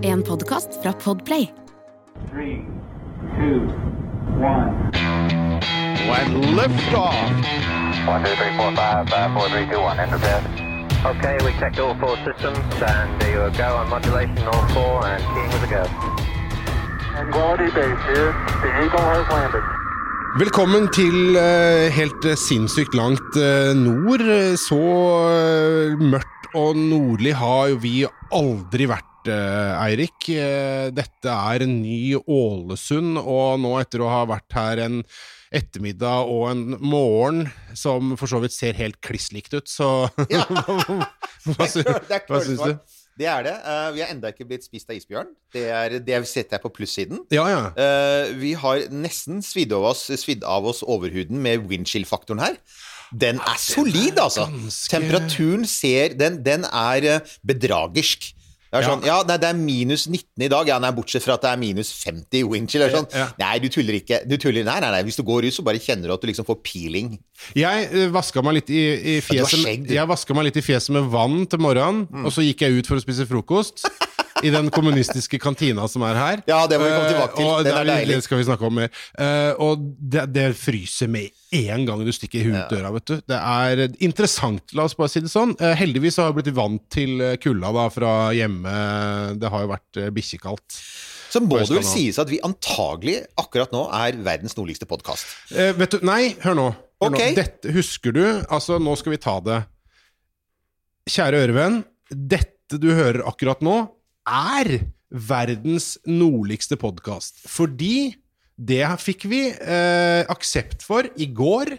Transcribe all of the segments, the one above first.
En podkast fra Podplay. Three, two, one. When liftoff. One, two, three, four, five, five, four, three, two, one. Enter. Okay, we checked all four systems, and there you go on modulation, all four, and keying with a go. And quality base here. The Eagle has landed. Velkommen til eh, helt sinnssykt langt eh, nord. Så eh, mørkt og nordlig har jo vi aldri vært, eh, Eirik. Eh, dette er en ny Ålesund, og nå etter å ha vært her en ettermiddag og en morgen som for så vidt ser helt kliss likt ut, så Ja. hva, hva syns du? Det er det. Uh, vi har enda ikke blitt spist av isbjørn. Det, er, det setter jeg på plussiden. Ja, ja. Uh, vi har nesten svidd av oss, svidd av oss overhuden med windchill-faktoren her. Den er solid, altså! ganske- Temperaturen ser Den, den er eh, bedragersk. Det er sånn, ja, nei, det er minus 19 i dag, ja, nei, bortsett fra at det er minus 50 i windchill. Sånn, Ja. Nei, du tuller ikke. Du tuller, nei, nei, nei. Hvis du går ut, så bare kjenner du at du liksom får peeling. Jeg uh, vaska meg litt i, i fjeset skjegg. Mm. Jeg meg litt i fjeset med vann til morgenen, og så gikk jeg ut for å spise frokost. I den kommunistiske kantina som er her. Ja, det må vi komme tilbake til. Eh, Den er deilig. Det skal vi snakke om mer. Eh, og det, det fryser med en gang du stikker huet ut døra, vet du. Det er interessant, la oss bare si det sånn. Eh, heldigvis har jeg blitt vant til eh, kulda da fra hjemme. Det har jo vært uh, bikkjekaldt. Så må det vel sies at vi antagelig akkurat nå er verdens nordligste podkast. Eh, vet du, nei, hør nå. Hør Ok. nå. Dette, husker du? Altså, nå skal vi ta det. Kjære ørevenn, dette du hører akkurat nå, er verdens nordligste podkast. Fordi det fikk vi eh, aksept for i går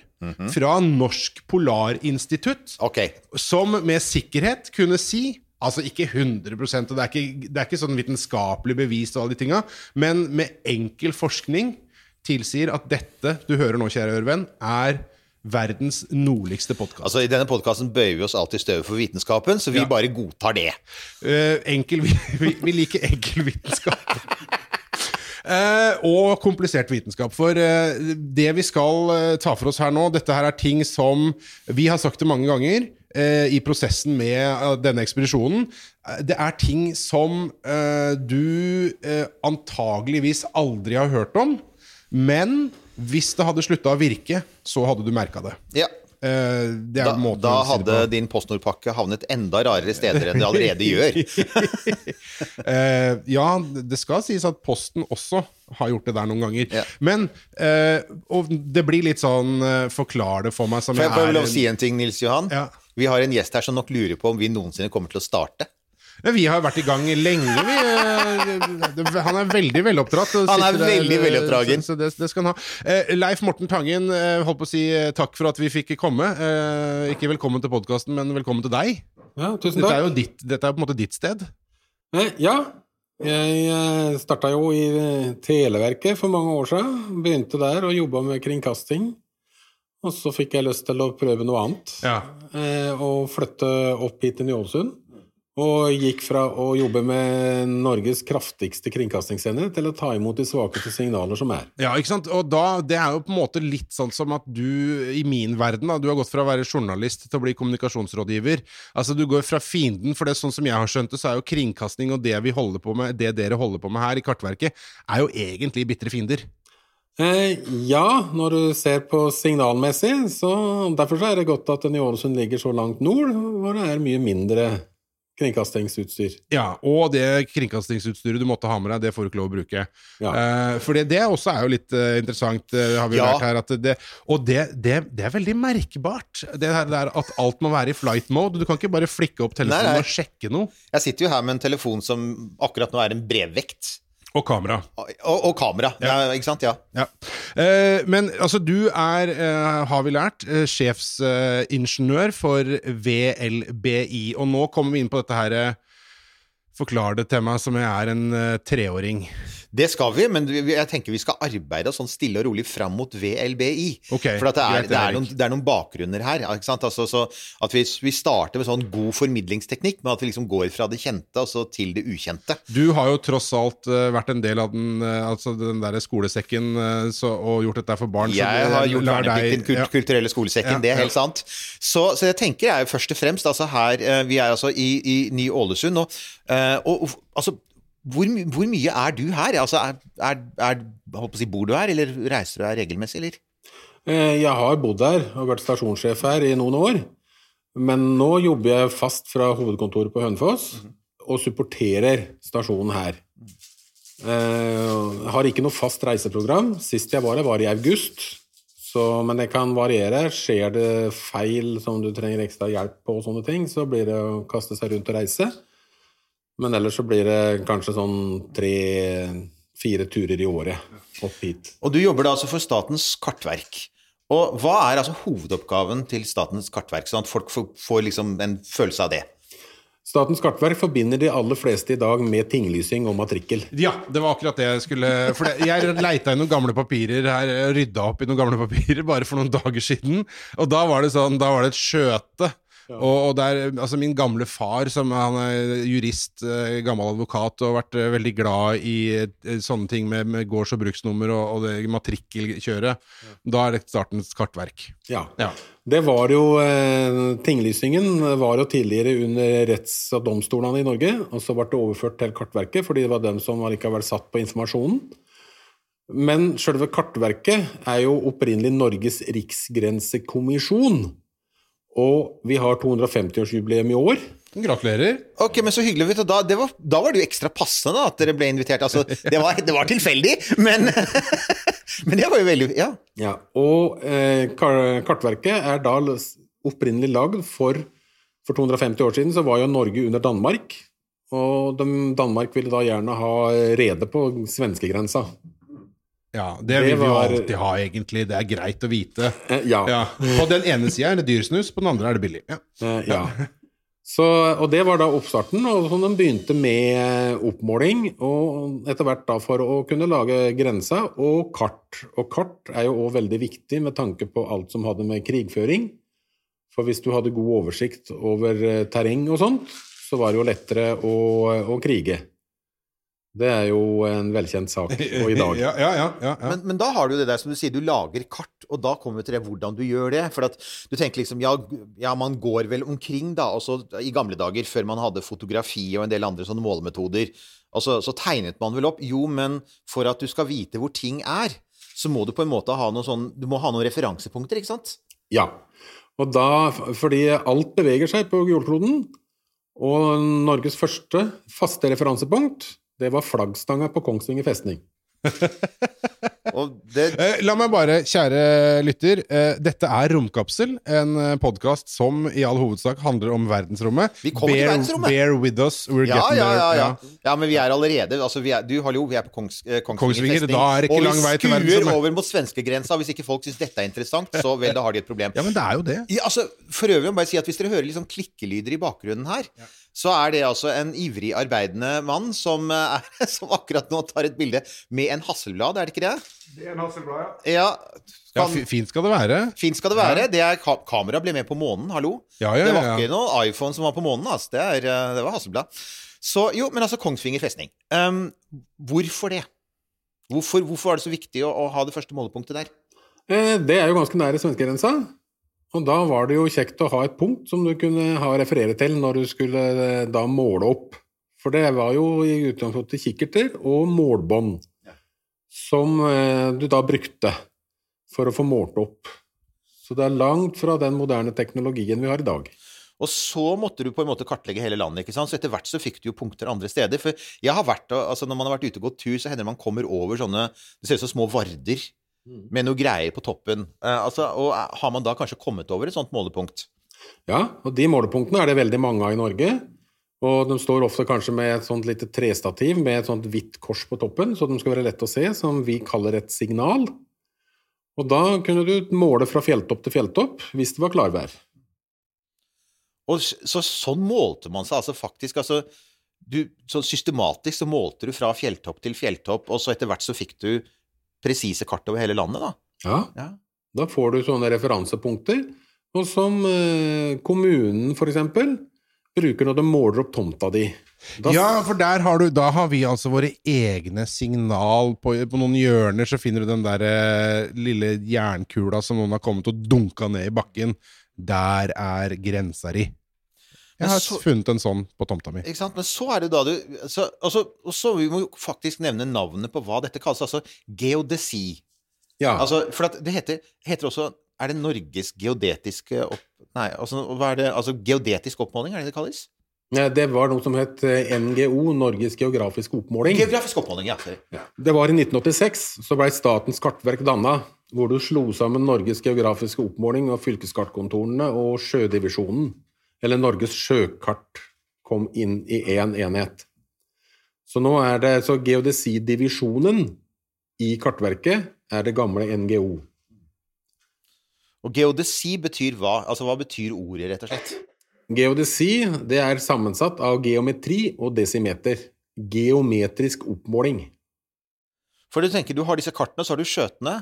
fra Norsk Polarinstitutt, okay. som med sikkerhet kunne si Altså ikke 100 og det er ikke, det er ikke sånn vitenskapelig bevis og alle de tinga, men med enkel forskning tilsier at dette du hører nå, kjære ørevenn, er verdens nordligste podkast. Altså I denne podkasten bøyer vi oss alltid støvet for vitenskapen, så vi Ja. bare godtar det. Uh, enkel, vi, vi liker enkel vitenskap. Eh, og komplisert vitenskap. For eh, det vi skal eh, ta for oss her nå, dette her er ting som Vi har sagt det mange ganger i prosessen med denne ekspedisjonen. Det er ting som du antageligvis aldri har hørt om. Men hvis det hadde slutta å virke, så hadde du merka det. Ja. Eh, det Da, da hadde din PostNord-pakke havnet enda rarere steder enn det allerede gjør. Eh, ja, det skal sies at Posten også har gjort det der noen ganger. Ja. Men eh, Og det blir litt sånn Forklar det for meg som Får jeg, får jeg er lov å si en ting, Nils Johan? Ja. Vi har en gjest her som nok lurer på om vi noensinne kommer til å starte. Ja, Vi har vært i gang lenge, vi. eh, Han er veldig veloppdratt. Han er veldig eh, veloppdragen. Så, så det, det skal han ha. Eh, Leif Morten Tangen, eh, holdt på å si eh, takk for at vi fikk komme. Eh, ikke velkommen til podkasten, men velkommen til deg. Ja, tusen Dette er jo ditt, dette er på en måte ditt sted. Eh, Ja, jeg starta jo i eh, Televerket for mange år siden. Begynte der og jobba med kringkasting. Og så fikk jeg lyst til å prøve noe annet. Ja. Eh, Og flytte opp hit til Ålesund. Og gikk fra å jobbe med Norges kraftigste kringkastingssender til å ta imot de svakeste signaler som er. Ja, ikke sant? Og da, det er jo på en måte litt sånn som at du, i min verden, da, du har gått fra å være journalist til å bli kommunikasjonsrådgiver. Altså, du går fra fienden, for det er sånn som jeg har skjønt det, så er jo kringkasting og det vi holder på med, det dere holder på med her i Kartverket, er jo egentlig bitre fiender. Eh, ja, når du ser på signalmessig, så derfor så er det godt at den i Ålesund ligger så langt nord, hvor det er mye mindre kringkastingsutstyr. Ja, og det kringkastingsutstyret du måtte ha med deg, det får du ikke lov å bruke. Ja. Uh, for det, det også er jo litt uh, interessant, uh, har vi Ja. lært her. Det, og det, det, det er veldig merkbart, det her der at alt må være i flight mode. Du kan ikke bare flikke opp telefonen Nei, nei. og sjekke noe. Jeg sitter jo her med en telefon som akkurat nå er en brevvekt. Og kamera. Og, og kamera. Ja. ikke sant? Ja. Ja. Eh, men altså, du er, eh, har vi lært, eh, sjefsingeniør for VLBI. Og nå kommer vi inn på dette her eh, Forklar det til meg som jeg er en eh, treåring. Det skal vi, men jeg tenker vi skal arbeide sånn stille og rolig fram mot VLBI. Okay, For at det, er, det, er noen, det er noen bakgrunner her. Altså, så at vi, vi starter med sånn god formidlingsteknikk, men at vi liksom går fra det kjente altså, til det ukjente. Du har jo tross alt eh, vært en del av den, eh, altså den der skolesekken eh, så, og gjort dette for barn. Jeg så, har gjort lar verneplikt i deg- den kult, ja. kulturelle skolesekken, Ja, det er ja. helt sant. Så, så jeg tenker jeg først og fremst altså her Vi er altså i, i Ny-Ålesund, og, og, og altså hvor, my- hvor mye er du her? Altså, er, er, er, si, bor du her, eller reiser du her regelmessig, eller? Eh, Jeg har bodd her og vært stasjonssjef her i noen år. Men nå jobber jeg fast fra hovedkontoret på Hønefoss og supporterer stasjonen her. Jeg har ikke noe fast reiseprogram. Sist jeg var her, var i august. Så, men det kan variere. Skjer det feil som du trenger ekstra hjelp på, og sånne ting, så blir det å kaste seg rundt og reise. Men ellers så blir det kanskje sånn tre-fire turer i året opp hit. Og du jobber da altså for Statens kartverk. Og hva er altså hovedoppgaven til Statens kartverk, sånn at folk får, liksom en følelse av det? Statens kartverk forbinder de aller fleste i dag med tinglysing og matrikkel. Ja, det var akkurat det jeg skulle For jeg leita i noen gamle papirer her, rydda opp i noen gamle papirer bare for noen dager siden, og da var det sånn, da var det et skjøte. Og, og der, altså Min gamle far, som han er jurist, eh, gammel advokat, og har vært eh, veldig glad i eh, sånne ting med, med gårds- og bruksnummer og, og det matrikkelkjøret, da er det startens kartverk. Ja. Ja. Det var jo eh, Tinglysingen var jo tidligere under retts- og domstolene i Norge, og så ble det overført til Kartverket, fordi det var dem som allikevel satt på informasjonen. Men selve Kartverket er jo opprinnelig Norges riksgrensekommisjon. Og vi har 250-årsjubileum i år. Gratulerer. Ok, men så hyggelig. Da, det var, da var det jo ekstra passende da, at dere ble invitert. Altså, det, var, det var tilfeldig, men, men det var jo veldig Ja. Ja, og eh, Kartverket er da opprinnelig lagd for For 250 år siden så var jo Norge under Danmark. Og de, Danmark ville da gjerne ha rede på svenskegrensa. Ja, det, Det vil vi jo var- alltid ha, egentlig. Det er greit å vite. Eh, ja. Ja. På den ene sida er det dyrsnus, på den andre er det billig. Ja. Eh, ja. Så, og det var da oppstarten, og sånn Den begynte med oppmåling, og etter hvert da for å kunne lage grensa, og kart. Og kart er jo òg veldig viktig med tanke på alt som hadde med krigføring. For hvis du hadde god oversikt over eh, terreng og sånt, så var det jo lettere å, å krige. Det er jo en velkjent sak og i dag. Ja, ja, ja. Men, men da har du det der som du sier, du lager kart, og da kommer vi til det hvordan du gjør det. For at du tenker liksom, ja, ja man går vel omkring da, Også i gamle dager, før man hadde fotografi og en del andre sånne målemetoder, og så, så tegnet man vel opp. Jo, men for at du skal vite hvor ting er, så må du på en måte ha noe sånn, du må ha noen referansepunkter, ikke sant? Ja. Og da, fordi alt beveger seg på jordkloden, og Norges første faste referansepunkt, det var flaggstanga på Kongsvinger festning. Det, Eh, La meg bare, kjære lytter, eh, dette er Romkapsel, en podkast som i all hovedsak handler om verdensrommet. Vi kommer til bear, verdensrommet. Bear with us, we're ja, getting ja, ja, there. ja. ja, men vi er allerede altså vi er, Du, hallo, vi er på Kongs, eh, Kongsvinger, festning, til Og vi skuer over mot svenskegrensa. Hvis ikke folk syns dette er interessant, så vel, da har de et problem. Ja, men det er jo det. Ja, altså, for øvrig må jeg bare si at Hvis dere hører liksom klikkelyder i bakgrunnen her, så er det altså en ivrig arbeidende mann som, eh, er, som akkurat nå tar et bilde med en hasselblad, er det ikke det? Det er en Hasselblad, ja. Ja, Ja, kan, fi- Fint skal det være. Fint skal det være. Det er ka Kamera ble med på månen, hallo. Ja, ja, Det var ja, ja. ikke noen iPhone som var på månen, altså. Det, er, eh, det var Hasselblad. Så jo, men altså Kongsvinger festning. Um, hvorfor det? Hvorfor, hvorfor var det så viktig å, å ha det første målepunktet der? Eh, Det er jo ganske nære svenskegrensa. Og da var det jo kjekt å ha et punkt som du kunne ha referere til når du skulle eh, da måle opp. For det var jo i utgangspunktet kikkerter og målbånd som eh, du da brukte for å få målt opp. Så det er langt fra den moderne teknologien vi har i dag. Og så måtte du på en måte kartlegge hele landet. ikke sant? Så etter hvert så fikk du jo punkter andre steder. For jeg har vært, altså Når man har vært ute og gått tur, så hender det man kommer over sånne Det ser ut som små varder med noe greier på toppen. Eh, altså, og Har man da kanskje kommet over et sånt målepunkt? Ja, og de målepunktene er det veldig mange av i Norge. Og de står ofte kanskje med et sånt lite trestativ med et sånt hvitt kors på toppen, så de skal være lett å se, som vi kaller et signal. Og da kunne du måle fra fjelltopp til fjelltopp hvis det var klarvær. Og så Sånn målte man seg altså faktisk. altså du, så systematisk så målte du fra fjelltopp til fjelltopp, og så etter hvert så fikk du presise kart over hele landet, da. Ja, Ja. da får du sånne referansepunkter, og som eh, kommunen for eksempel bruker når de måler opp tomta di. Da, Ja, for der har du Da har vi altså våre egne signal. På, på noen hjørner så finner du den der eh, lille jernkula som noen har kommet og dunka ned i bakken. Der er grensa di. Jeg har så- funnet en sånn på tomta mi. Ikke sant? Men så er det da du så, altså, Og så vi må jo faktisk nevne navnet på hva dette kalles. Altså geodesi. ja. Altså, for at det heter, heter også Er det Norges geodetiske opp... Nei, altså, hva er det, altså geodetisk oppmåling, er det det kalles? Nei, det var noe som het eh, NGO, Norges geografiske oppmåling. Geografisk oppmåling, ja. Det var i 1986, så blei Statens kartverk danna, hvor du slo sammen Norges geografiske oppmåling og fylkeskartkontorene og Sjødivisjonen, eller Norges sjøkart, kom inn i én enhet. Så nå er det så geodesidivisjonen i Kartverket er det gamle NGO. Og geodesi betyr hva? Altså, hva betyr ordet, rett og slett? Geodesi det er sammensatt av geometri og desimeter. Geometrisk oppmåling. For du tenker, du har disse kartene, så har du skjøtene,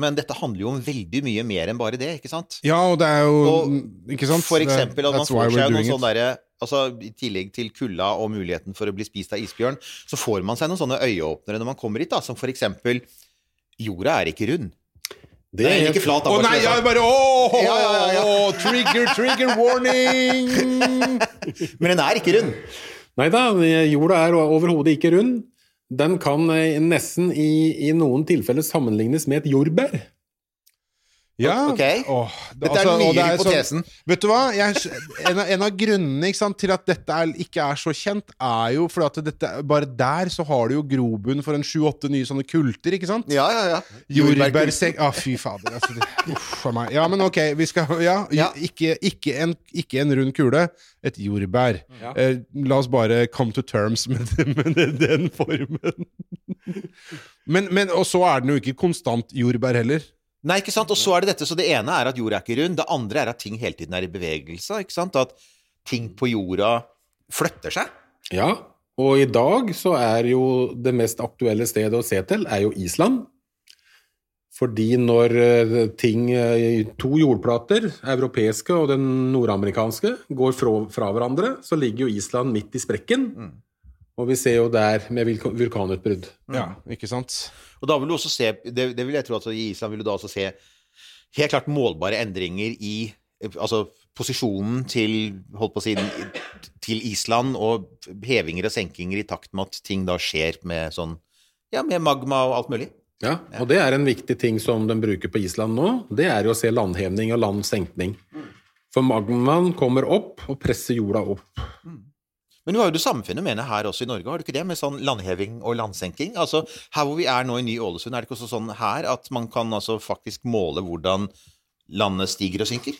men dette handler jo om veldig mye mer enn bare det, ikke sant? Ja, og det er jo Og Ikke sant? For eksempel at man får seg noen sånne derre Altså, I tillegg til kulda og muligheten for å bli spist av isbjørn, så får man seg noen sånne øyeåpnere når man kommer hit, da, som for eksempel Jorda er ikke rund. Det er ikke flat. Å nei, jeg bare åh, Ja, ja, ja, ja. Trigger, trigger warning! Men den er ikke rund. Nei da, jorda er overhodet ikke rund. Den kan eh, nesten i, i noen tilfeller sammenlignes med et jordbær. Ja, okay. åh, det- Dette er altså, den nye er hypotesen. Sånn, vet du hva? Jeg, en, av, en av grunnene ikke sant, til at dette er, ikke er så kjent, er jo fordi at dette, bare der så har du jo grobunn for en sju-åtte nye sånne kulter, ikke sant? Ja, ja, ja. Jordbærsekk ah, Fy fader. Altså, det, uff a meg. Ja, men ok, vi skal Ja, Ja. Ikke, ikke, en, ikke en rund kule, et jordbær. Ja. Eh, la oss bare come to terms med, med den, den formen. men, men, og så er den jo ikke konstant jordbær heller. Nei, ikke sant? Og så er det dette, så det ene er at jorda er ikke rund, det andre er at ting hele tiden er i bevegelse, ikke sant? At ting på jorda flytter seg. Ja, og i dag så er jo det mest aktuelle stedet å se til, er jo Island. Fordi når eh, ting, eh, to jordplater, europeiske og den nordamerikanske, går fra, fra hverandre, så ligger jo Island midt i sprekken. Og vi ser jo der med vulkanutbrudd. Ja, ikke sant? Og da vil du også se, det, det vil jeg tro at i Island vil du da også se helt klart målbare endringer i altså posisjonen til, holdt på å si, til Island, og hevinger og senkinger i takt med at ting da skjer med sånn, ja, med magma og alt mulig. Ja, og det er en viktig ting som de bruker på Island nå. Det er jo å se landhevning og landsenkning. For magmaen kommer opp og presser jorda opp. Men du har jo det samme fenomenet her også i Norge, har du ikke det? Med sånn landheving og landsenking. Altså, her hvor vi er nå i Ny-Ålesund, er det ikke også sånn her at man kan altså faktisk måle hvordan landet stiger og synker?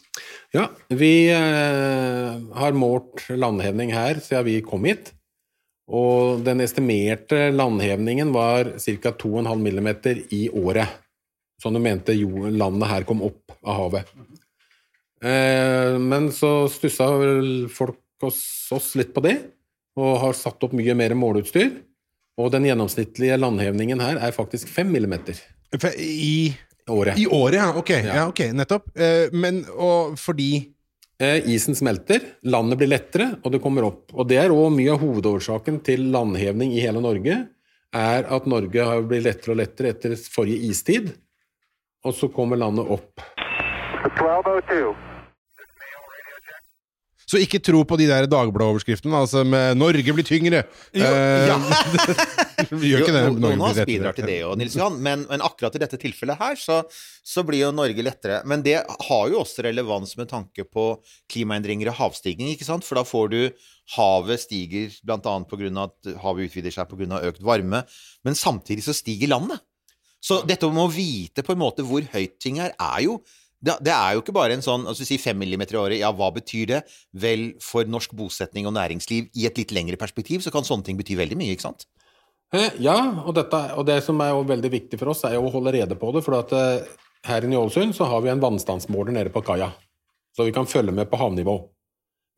Ja, vi eh, har målt landhevning her siden vi kom hit. Og den estimerte landhevningen var ca. 2,5 mm i året. Sånn du mente jo, landet her kom opp av havet. Eh, men så stussa folk hos oss litt på det, og har satt opp mye mer måleutstyr. Og den gjennomsnittlige landhevningen her er faktisk 5 mm I, i året. I året, ja. Ok, Ja. ja, okay. nettopp. Eh, men og fordi Eh, isen smelter, landet blir lettere, og det kommer opp. Og det er òg mye av hovedårsaken til landhevning i hele Norge, er at Norge har blitt lettere og lettere etter forrige istid, og så kommer landet opp. 1202. Så ikke tro på de der Dagbladet-overskriftene, altså med 'Norge blir tyngre'. Jo, Eh, ja. vi gjør ikke det. Norge noen av oss bidrar til det jo, Nils Johan, men, men akkurat i dette tilfellet her, så, så blir jo Norge lettere. Men det har jo også relevans med tanke på klimaendringer og havstigning, ikke sant? For da får du Havet stiger bl.a. pga. at havet utvider seg pga. økt varme, men samtidig så stiger landet. Så dette med å vite på en måte hvor høyt ting er, er jo det, er jo ikke bare en sånn altså si fem millimeter i året, ja, hva betyr det? Vel, for norsk bosetning og næringsliv i et litt lengre perspektiv, så kan sånne ting bety veldig mye, ikke sant? Eh, Ja, og, dette, og det som er jo veldig viktig for oss, er jo å holde rede på det. For at eh, her i Ny-Ålesund så har vi en vannstandsmåler nede på kaia, så vi kan følge med på havnivå.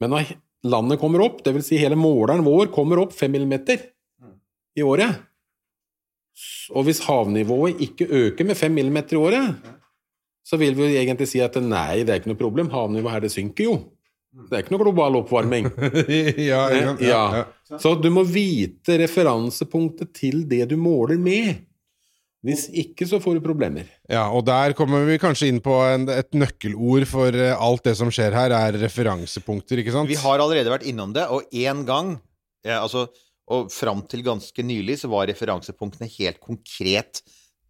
Men når landet kommer opp, dvs. Si hele måleren vår kommer opp 5 millimeter i året, og hvis havnivået ikke øker med 5 millimeter i året, så vil vi jo egentlig si at nei, det er ikke noe problem, havnivået her det synker jo. Det er ikke noe global oppvarming. ja, ja, ja, ja. Så du må vite referansepunktet til det du måler med. Hvis ikke, så får du problemer. Ja, og der kommer vi kanskje inn på en, et nøkkelord for eh, alt det som skjer her, er referansepunkter, ikke sant? Vi har allerede vært innom det, og én gang ja, altså, Og fram til ganske nylig så var referansepunktene helt konkret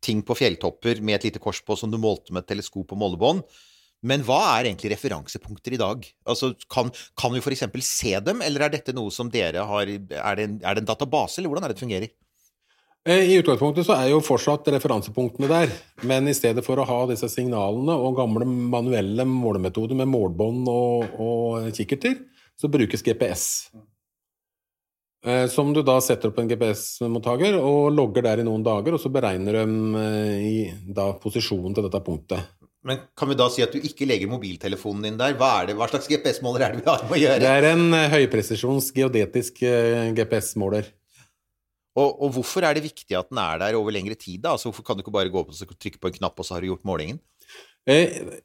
ting på fjelltopper med et lite kors på som du målte med et teleskop og målebånd. Men hva er egentlig referansepunkter i dag? Altså, kan, kan vi f.eks. se dem, eller er dette noe som dere har Er det en, er det en database, eller hvordan er det det fungerer? Eh, I utgangspunktet så er jo fortsatt referansepunktene der, men i stedet for å ha disse signalene og gamle manuelle målemetoder med målbånd og, og kikkerter, så brukes GPS. Eh, Som du da setter opp en GPS-mottaker og logger der i noen dager, og så beregner de eh, posisjonen til dette punktet. Men kan vi da si at du ikke legger mobiltelefonen din der? Hva, er det, hva slags GPS-måler er det vi har med å gjøre? Det er en eh, høypresisjons geodetisk GPS-måler. Og, og hvorfor er det viktig at den er der over lengre tid? da? Altså, hvorfor kan du ikke bare gå opp og trykke på en knapp, og så har du gjort målingen? Eh,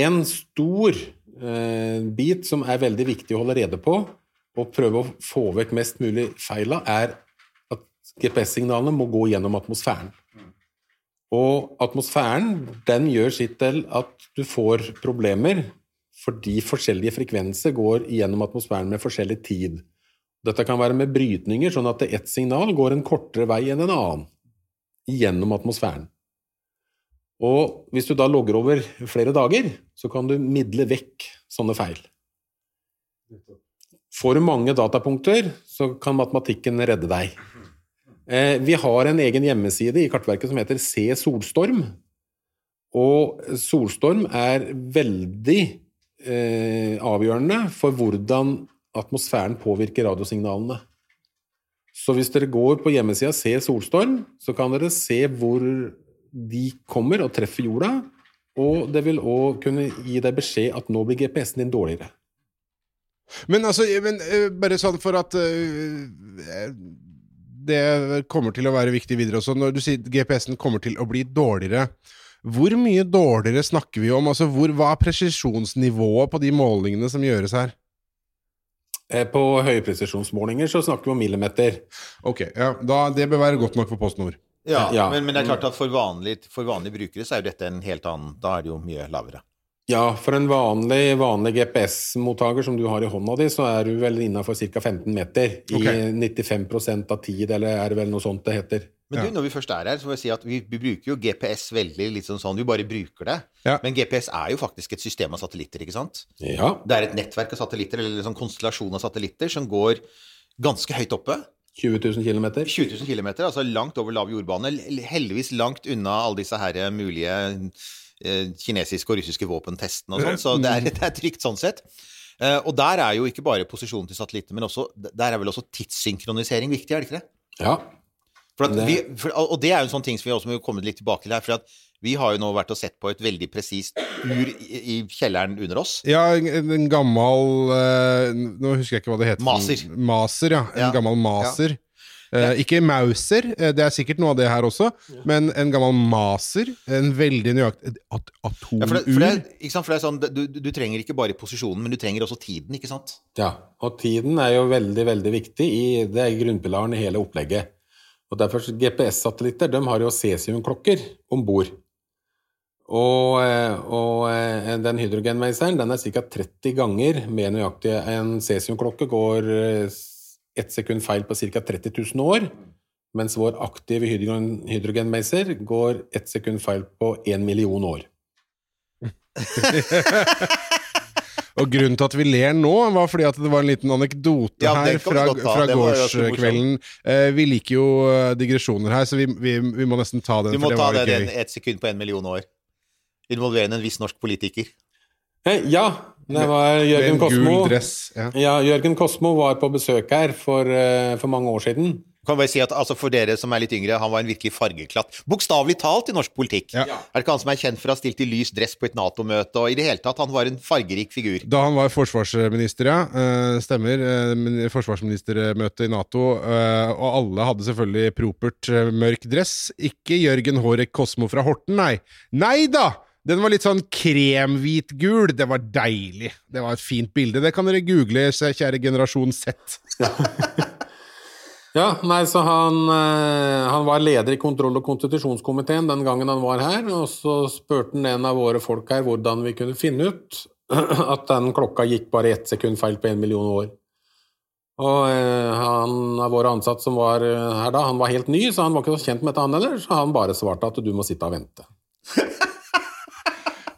En stor eh, bit som er veldig viktig å holde rede på, og prøve å få vekk mest mulig feila, er at GPS-signalene må gå gjennom atmosfæren. Og atmosfæren den gjør sitt til at du får problemer fordi forskjellige frekvenser går gjennom atmosfæren med forskjellig tid. Dette kan være med brytninger, sånn at ett signal går en kortere vei enn en annen gjennom atmosfæren. Og hvis du da logger over flere dager, så kan du midle vekk sånne feil. Du mange datapunkter, så kan matematikken redde deg. Eh, vi har en egen hjemmeside i Kartverket som heter Se solstorm. Og solstorm er veldig eh, avgjørende for hvordan atmosfæren påvirker radiosignalene. Så hvis dere går på hjemmesida Se solstorm, så kan dere se hvor de kommer og treffer jorda. Og det vil òg kunne gi deg beskjed at nå blir GPS-en din dårligere. Men altså, men, eh, bare sånn for at uh, det kommer til å være viktig videre også. Når du sier GPS-en kommer til å bli dårligere, hvor mye dårligere snakker vi om? Altså, hvor, hva er presisjonsnivået på de målingene som gjøres her? På høypresisjonsmålinger så snakker vi om millimeter. Ok, ja, da, Det bør være godt nok for PostNord. Ja, Ja. Men, men det er klart at for, vanlig, for vanlige brukere så er jo dette en helt annen Da er det jo mye lavere. Ja, for en vanlig, vanlig GPS-mottaker som du har i hånda di, så er du vel innafor ca. 15 meter i okay. 95% av tid, eller er det vel noe sånt det heter? Men Ja. du, når vi først er her, så må jeg si at vi, vi bruker jo GPS veldig litt sånn sånn, vi bare bruker det. Ja. Men GPS er jo faktisk et system av satellitter, ikke sant? Ja. Det er et nettverk av satellitter, eller en sånn konstellasjon av satellitter, som går ganske høyt oppe. 20 000 km. 20 000 km, altså langt over lav jordbane. Heldigvis langt unna alle disse her mulige kinesiske og russiske våpentestene og sånn, så det er, det er trygt sånn sett. Eh, og der er jo ikke bare posisjonen til satellitter, men også, der er vel også tidssynkronisering viktig, er det ikke det? Ja. For at vi, for, og det er jo en sånn ting som vi også må komme litt tilbake til her. For at vi har jo nå vært og sett på et veldig presist ur i, kjelleren under oss. Ja, en, gammel eh, Nå husker jeg ikke hva det heter. Maser. Maser, ja. En Ja. gammel maser. Eh, ikke Mauser, eh, det er sikkert noe av det her også, men en gammel maser. En veldig nøyaktig at, Atomur. Ja, for, det, for, det, ikke sant? for det er sånn, du, du trenger ikke bare posisjonen, men du trenger også tiden, ikke sant? ja. Og tiden er jo veldig, veldig viktig. I, det er grunnpilaren i hele opplegget. Og derfor GPS-satellitter de har jo cesiumklokker om bord. Og, eh, og den hydrogenmeiseren den er ca. 30 ganger mer nøyaktig. En cesiumklokke går ett sekund feil på ca. 30 000 år, mens vår aktive hydrogen, hydrogenmeiser går ett sekund feil på én million år. Og grunnen til at vi ler nå, var fordi at det var en liten anekdote Ja, her fra, fra gårdskvelden. Eh, vi liker jo eh, digresjoner her, så vi, vi, vi må nesten ta den. Du må for det ta det den ett sekund på en million år. Involverende en viss norsk politiker. Eh, ja, det var Jørgen Kosmo. Ja. Ja, Jørgen Kosmo var på besøk her for, eh, for mange år siden. Kan bare si at altså, For dere som er litt yngre, han var en virkelig fargeklatt. Bokstavelig talt i norsk politikk. Ja. Er det ikke han som er kjent for å ha stilt i lys dress på et Nato-møte, og i det hele tatt, han var en fargerik figur. Da han var forsvarsminister, ja. eh, Stemmer. eh, Forsvarsministermøte i Nato. Og alle hadde selvfølgelig propert mørk dress. Ikke Jørgen Hårek Kosmo fra Horten, nei. Nei da! Den var litt sånn kremhvit-gul. Det var deilig. Det var et fint bilde. Det kan dere google, kjære generasjon Z. Ja, nei, så han, eh, han var leder i kontroll- og konstitusjonskomiteen den gangen han var her, og så spurte han en av våre folk her hvordan vi kunne finne ut at den klokka gikk bare ett sekund feil på en million år. Og eh, han av våre ansatte som var eh, her da, han var helt ny, så han var ikke så kjent med dette han heller, så han bare svarte at du må sitte og vente.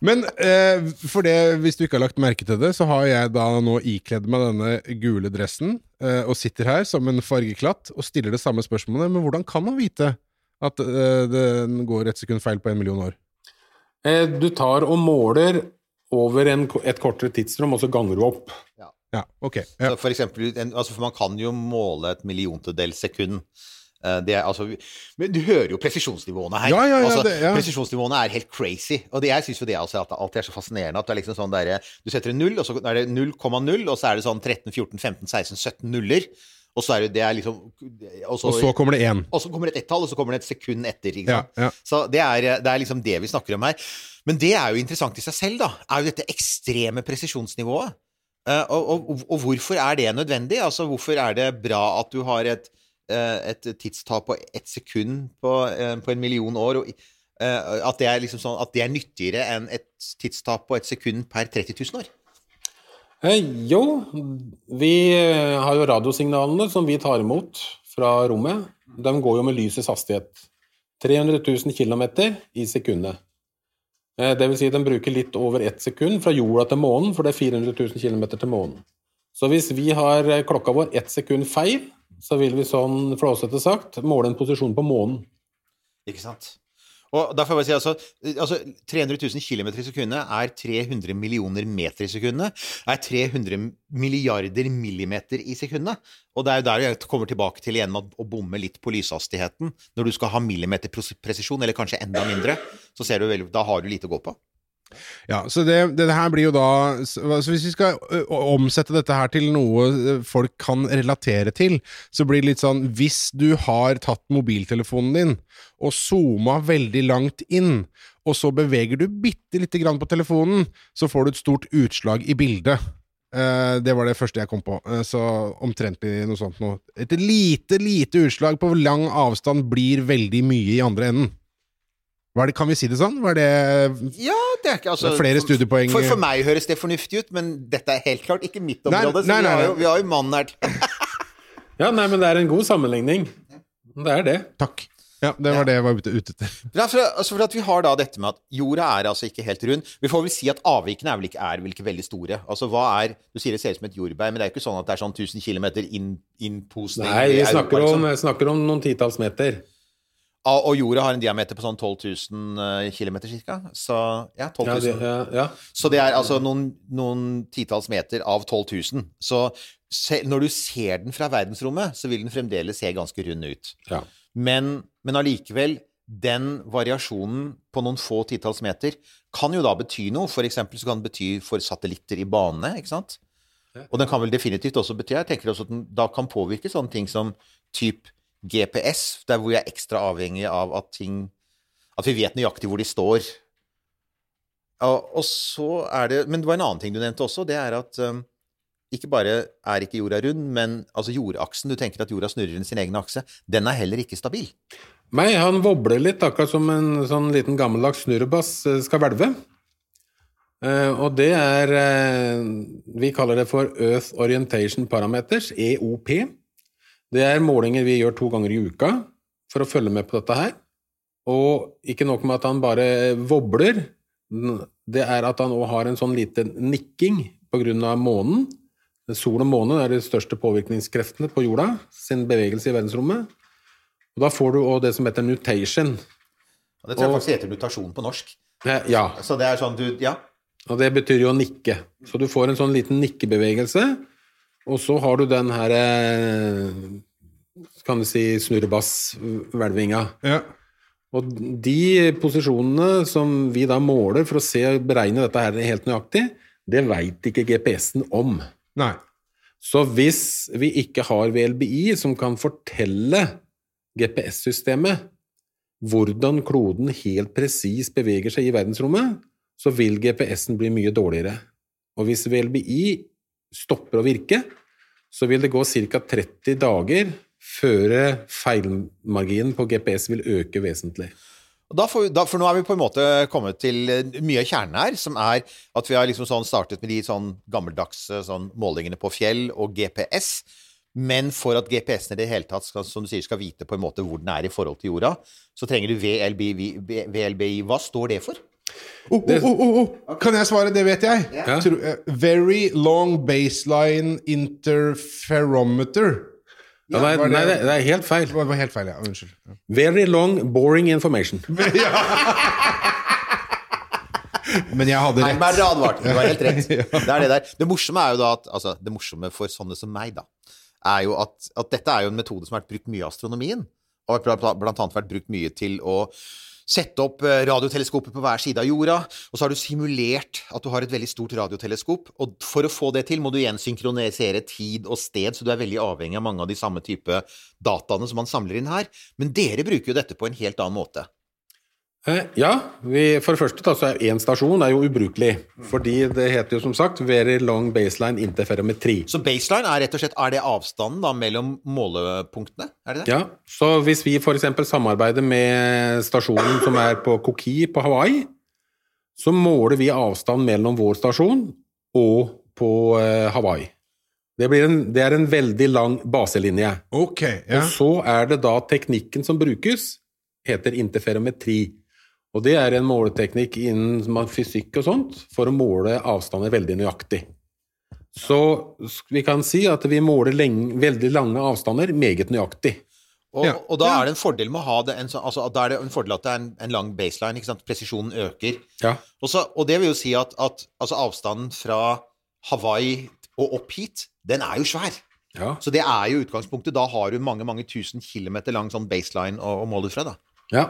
Men eh, for det, hvis du ikke har lagt merke til det, så har jeg da nå ikledd meg denne gule dressen eh, og sitter her som en fargeklatt og stiller det samme spørsmålet. Men hvordan kan man vite at eh, den går et sekund feil på en million år? Eh, Du tar og måler over en, et kortere tidsrom, og så ganger du opp. Ja, ok. Ja. Så for eksempel, en, altså for man kan jo måle et milliontedels sekund. Eh, Det er, altså, men du hører jo presisjonsnivåene her. Ja, ja, ja, altså, det-. Presisjonsnivåene er helt crazy. Og det, jeg syns jo det altså, at alltid er så fascinerende at det er liksom sånn der, du setter en null, og så er det 0,0, og så er det sånn 13, 14, 15, 16, 17 nuller. Og så det, det liksom og så, Og så kommer det én. og så kommer det et ett-tall, og så kommer det et sekund etter. Så det er, det er liksom det vi snakker om her. Men det er jo interessant i seg selv, da. Er jo dette ekstreme presisjonsnivået. Eh, og, og, og hvorfor er det nødvendig? Altså, hvorfor er det bra at du har et, et tidstap på ett sekund på, eh, på en million år? Og, eh, at, det er liksom sånn, at det er nyttigere enn et tidstap på et sekund per 30 000 år? Eh, jo, vi eh, har jo radiosignalene som vi tar imot fra rommet. De går jo med lysets hastighet. 300 000 km i sekundet. Eh, det vil si de bruker litt over ett sekund fra jorda til månen, for det er 400 000 km til månen. Så hvis vi har eh, klokka vår ett sekund feil, så vil vi sånn flåsete sagt måle en posisjon på månen. Ikke sant? Og da får jeg bare si altså, altså 300 000 km i sekundet er 300 millioner meter i sekundet. Er 300 milliarder millimeter i sekundet. Og det er jo der jeg kommer tilbake til igjen med å bomme litt på lyshastigheten. Når du skal ha millimeterpresisjon, eller kanskje enda mindre, så ser du vel, da har du lite å gå på. Ja, så det, det her blir jo da Så hvis vi skal omsette dette her til noe folk kan relatere til, så blir det litt sånn Hvis du har tatt mobiltelefonen din og zooma veldig langt inn, og så beveger du bitte lite grann på telefonen, så får du et stort utslag i bildet. Eh, det var det første jeg kom på. Eh, så omtrentlig noe sånt noe. Et lite, lite utslag på lang avstand blir veldig mye i andre enden. Hva er det, kan vi si det sånn? Var det Ja, det er ikke altså er flere studiepoeng. For, for meg høres det fornuftig ut, men dette er helt klart ikke mitt Nei, område. nei, så vi har, jo, vi har jo mannen her Ja, nei, men det er en god sammenligning. Det er det. Takk. Ja, det var det jeg var ute, ute etter. For, altså for at vi har da dette med at jorda er altså ikke helt rund. Vi får vel si at avvikene er vel ikke, er vel ikke veldig store. Altså hva er Du sier det ser ut som et jordbær, men det er ikke sånn at det er sånn 1000 km inn, innposning Nei, vi vi Europa, snakker om, liksom. snakker om noen titalls meter. Og jorda har en diameter på sånn 12 000 km ca. Så ja, 12 Ja, det, ja, ja. Så det er altså noen, noen titalls meter av 12 000. Så se, når du ser den fra verdensrommet, så vil den fremdeles se ganske rund ut. ja. Men, men allikevel, den variasjonen på noen få titalls meter kan jo da bety noe. For eksempel så kan det bety for satellitter i bane, ikke sant? Og den kan vel definitivt også bety Jeg tenker også at den da kan påvirke sånne ting som typ GPS, der hvor vi er ekstra avhengig av at ting At vi vet nøyaktig hvor de står. Og, og så er det Men det var en annen ting du nevnte også. Det er at um, ikke bare er ikke jorda rund, men altså jordaksen Du tenker at jorda snurrer rundt sin egen akse. Den er heller ikke stabil. Nei, han wobler litt, akkurat som en sånn liten gammeldags snurrebass eh, skal hvelve. Eh, og det er eh, Vi kaller det for Earth Orientation Parameters, EOP. Det er målinger vi gjør to ganger i uka for å følge med på dette her. Og ikke nok med at han bare wobler, det er at han òg har en sånn liten nikking av månen. Sol og måne er de største påvirkningskreftene på jorda sin bevegelse i verdensrommet. Og da får du òg det som heter nutation. Og det tror jeg Og- faktisk heter mutasjon på norsk. Ja, Så det er sånn du Ja. og det betyr jo å nikke. Så du får en sånn liten nikkebevegelse, og så har du den her eh, kan du si, snurrebass-hvelvinga. Ja. Og de posisjonene som vi da måler for å se beregne dette her helt nøyaktig, det veit ikke GPS-en om. Nei. Så hvis vi ikke har VLBI som kan fortelle GPS-systemet hvordan kloden helt presis beveger seg i verdensrommet, så vil GPS-en bli mye dårligere. Og hvis VLBI stopper å virke, så vil det gå ca. 30 dager før feilmarginen på GPS vil øke vesentlig. Vi- da, for nå er vi på en måte kommet til eh, mye av kjernen her, som er at vi har liksom sånn startet med de sånn gammeldagse sånn målingene på fjell og GPS. Men for at GPS-en i det hele tatt skal, som du sier, skal vite på en måte hvor den er i forhold til jorda, så trenger du VLBI. VLBI. Hva står det for? Oh, oh, oh, oh, oh. Kan jeg svare? Det vet jeg. Tro- eh, very long baseline interferometer. Ja, nei, var det- nei, det det er helt feil. Det var helt feil, ja. Unnskyld. Ja. Very long, boring information. Men jeg hadde Nei, rett. men er advart? Du har helt rett. Det er det der. Det morsomme er jo da at Altså, det morsomme for sånne som meg, da, er jo at, at dette er jo en metode som har vært brukt mye i astronomien. Og blant annet vært brukt mye til å sette opp radioteleskopet radioteleskoper på hver side av jorda, og så har du simulert at du har et veldig stort radioteleskop, og for å få det til må du igjen synkronisere tid og sted, så du er veldig avhengig av mange av de samme type dataene som man samler inn her. Men dere bruker jo dette på en helt annen måte. Eh, Ja, vi, for det første da, så er én stasjon er jo ubrukelig. Fordi det heter jo som sagt Very long baseline interferometri. Så baseline er rett og slett er det avstanden da mellom målepunktene? Er det det? Ja, så hvis vi f.eks. samarbeider med stasjonen som er på Koki på Hawaii, så måler vi avstand mellom vår stasjon og på eh, Hawaii. Det, blir en, det er en veldig lang baselinje. Okay, ja. Og så er det da teknikken som brukes, heter interferometri. Og det er en måleteknikk innen fysikk og sånt for å måle avstander veldig nøyaktig. Så vi kan si at vi måler lenge, veldig lange avstander meget nøyaktig. Og, Ja. og da er det en fordel med å ha det en, sånn- altså, da er det en fordel at det er en, en lang baseline, ikke sant? presisjonen øker. Ja. Og, så, og det vil jo si at, at altså, avstanden fra Hawaii og opp hit, den er jo svær. ja. Så det er jo utgangspunktet. Da har du mange mange tusen kilometer lang sånn baseline å, å måle ut fra. da. Ja.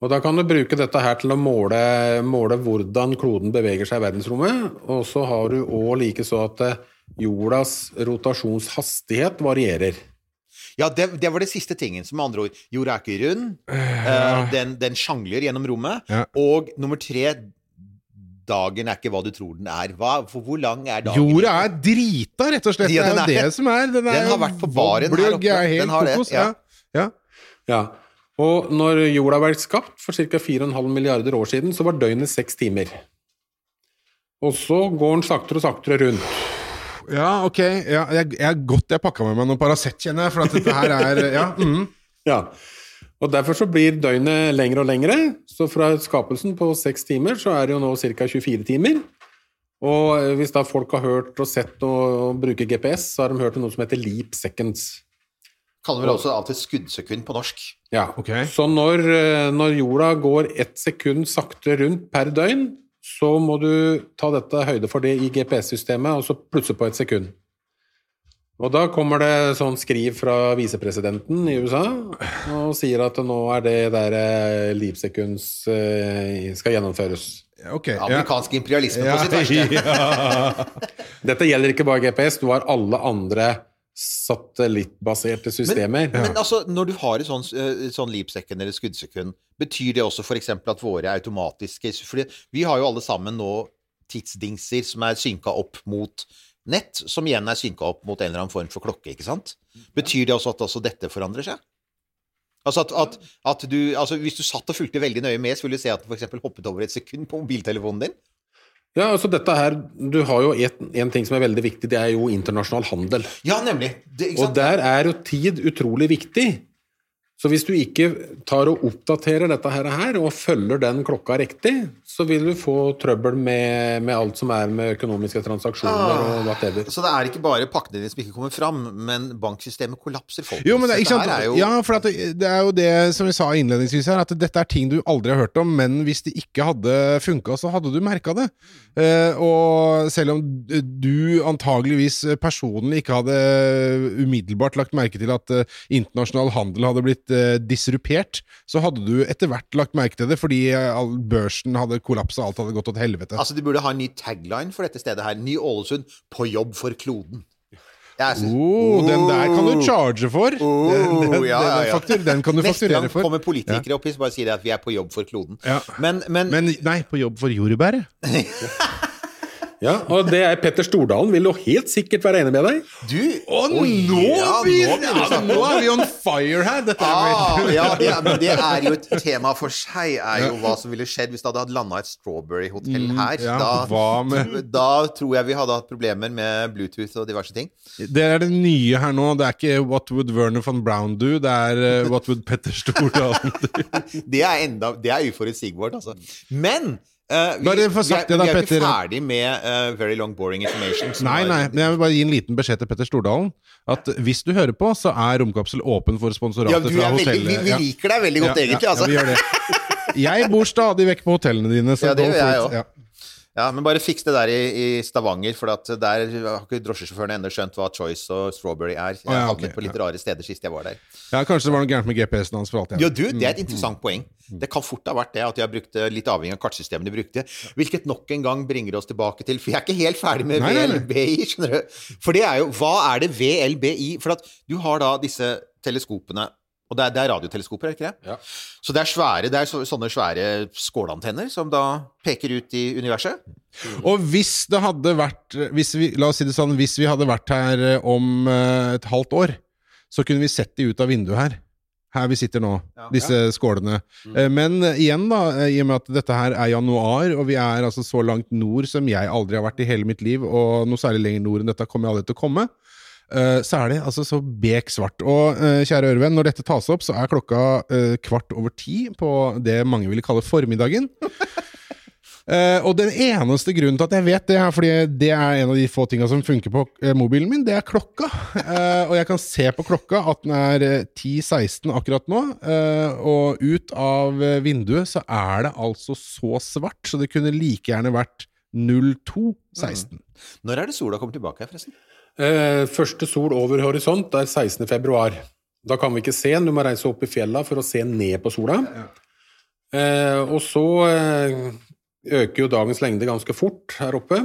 Og da kan du bruke dette her til å måle, måle hvordan kloden beveger seg i verdensrommet. Og så har du òg likeså at eh, jordas rotasjonshastighet varierer. Ja, det, det var det siste tingen. Som med andre ord, jorda er ikke rund. Uh, den, den sjangler gjennom rommet. Ja. Og nummer tre Dagen er ikke hva du tror den er. Hva, for hvor lang er dagen? Jorda er drita, rett og slett. Ja, det er er jo det. som er. Den, er Den har vært på baren her oppe. er Den har det, ja. Ja. Ja. Og når jorda ble skapt for ca. 4,5 milliarder år siden, så var døgnet seks timer. Og så går den saktere og saktere rundt. ja, ok. Ja, jeg, jeg er godt jeg pakka med meg noe Paracet, kjenner jeg. For at dette her er Ja. Mm. Ja. Og derfor så blir døgnet lengre og lengre. Så fra skapelsen på seks timer, så er det jo nå ca. 24 timer. Og hvis da folk har hørt og sett og bruker GPS, så har de hørt om noe som heter leap seconds. Kaller vel også av og til skuddsekund på norsk. Ja. Okay. Så når, eh, når jorda går ett sekund sakte rundt per døgn, så må du ta dette høyde for det i GPS-systemet, og så plutselig på et sekund. Og da kommer det sånn skriv fra visepresidenten i USA og sier at nå er det der eh, livsekunds eh, skal gjennomføres. Ok. Ja. Amerikansk imperialisme Ja, på sitt verste. ja. Dette gjelder ikke bare GPS, du har alle andre satellittbaserte systemer. Men altså, når du har et sånn, sånn leap-sekund eller skuddsekund, betyr det også f.eks. at våre automatiske fordi vi har jo alle sammen nå tidsdingser som er synka opp mot nett, som igjen er synka opp mot en eller annen form for klokke, ikke sant? Betyr det også at også dette forandrer seg? Altså at, at, at du, altså Hvis du satt og fulgte veldig nøye med, så ville du se at den f.eks. hoppet over et sekund på mobiltelefonen din? Ja, altså dette her, Du har jo en ting som er veldig viktig, det er jo internasjonal handel. Ja, nemlig. Det, Og der er jo tid utrolig viktig. Så hvis du ikke tar og oppdaterer dette her, her og følger den klokka riktig, så vil du få trøbbel med, med alt som er med økonomiske transaksjoner og whatever. Så det er ikke bare pakkene dine som ikke kommer fram, men banksystemet kollapser, folkens. Jo, men det er, ikke sant? Er jo Ja, for at det, det er jo det som vi sa innledningsvis her, at dette er ting du aldri har hørt om, men hvis det ikke hadde funka, så hadde du merka det. Eh, og selv om du antageligvis personlig ikke hadde umiddelbart lagt merke til at eh, internasjonal handel hadde blitt eh, disrupert, så hadde du etter hvert lagt merke til det, fordi eh, all børsen hadde kollapsa, alt hadde gått til helvete. Altså, de burde ha en ny tagline for dette stedet her. Ny Ålesund på jobb for kloden. Synes- Oh, den der kan du charge for. Oh, den, den, ja, ja, ja. faktur, den kan du Neste fakturere gang for. kommer politikere opp hit og bare sier at vi er på jobb for kloden. Men, men, Men nei, på jobb for jordbæret. Ja, og det er Petter Stordalen vil jo helt sikkert være enig med deg. du Og oh, nå, ja, blir, vi ja, nå er vi on fire her! Dette er Ah, ja, det, men det er jo et tema for seg, er jo hva som ville skjedd hvis det hadde landa et Strawberry-hotell her. Mm, ja, da, da tror jeg vi hadde hatt problemer med Bluetooth og diverse ting. Det er det nye her nå. Det er ikke What would Werner von Brown do? Det er eh, What would Petter Stordalen do? Det er enda Det er uforutsigbart, altså. Men eh, vi, Bare få sagt vi, er- det da, vi er ikke ferdig med uh, Very Long Boring Information. Nei, nei, men jeg vil bare gi en liten beskjed til Petter Stordalen. At hvis du hører på, så er Romkapsel åpen for sponsorater Ja, fra hotellet. vi, vi liker deg veldig godt, Ja, egentlig. ja, altså. Ja, det. Jeg bor stadig vekk på hotellene dine. Så Ja, det gjør jeg it. Ja. Ja, men bare fiks det der i, i Stavanger, for at der har ikke drosjesjåførene ennå skjønt hva Choice og Strawberry er. Jeg Å, ja, okay, på litt rare steder sist jeg var der. ja, Kanskje det var noe gærent med GPS-en hans. for alt jeg Ja, du, Det er et interessant poeng. Det kan fort ha vært det at de har brukt eh, litt avhengig av kartsystemet de brukte. Hvilket nok en gang bringer oss tilbake til For jeg er ikke helt ferdig med nei. VLBI, skjønner du. For det er jo Hva er det VLBI? For at du har da disse teleskopene og det er, det er radioteleskoper, er det ikke det? Ja. Så det er svære, det er så, sånne svære skålantenner som da peker ut i universet. Og hvis det hadde vært vi, La oss si det sånn, hvis vi hadde vært her eh, om eh, et halvt år, så kunne vi sett de ut av vinduet her. Her vi sitter nå, disse skålene. Mm. Men eh, igjen, da, i og med at dette her er januar, og vi er altså så langt nord som jeg aldri har vært i hele mitt liv, og noe særlig lenger nord enn dette kommer jeg aldri til å komme, så er det altså så bek svart. Og eh, kjære ørevenn, når dette tas opp, så er klokka eh, kvart over ti på det mange ville kalle formiddagen. Uh, og den eneste grunnen til at jeg vet det, er fordi det er en av de få tinga som funker på mobilen min, det er klokka. Uh, og jeg kan se på klokka at den er eh, 10.16 akkurat nå. Uh, og ut av vinduet så er det altså så svart, så det kunne like gjerne vært 02.16. Når er det sola kommer tilbake her, forresten? Eh, første sol over horisont er 16. februar. Da kan vi ikke se den, du må reise opp i fjella for å se ned på sola. Eh, og så eh, øker jo dagens lengde ganske fort her oppe.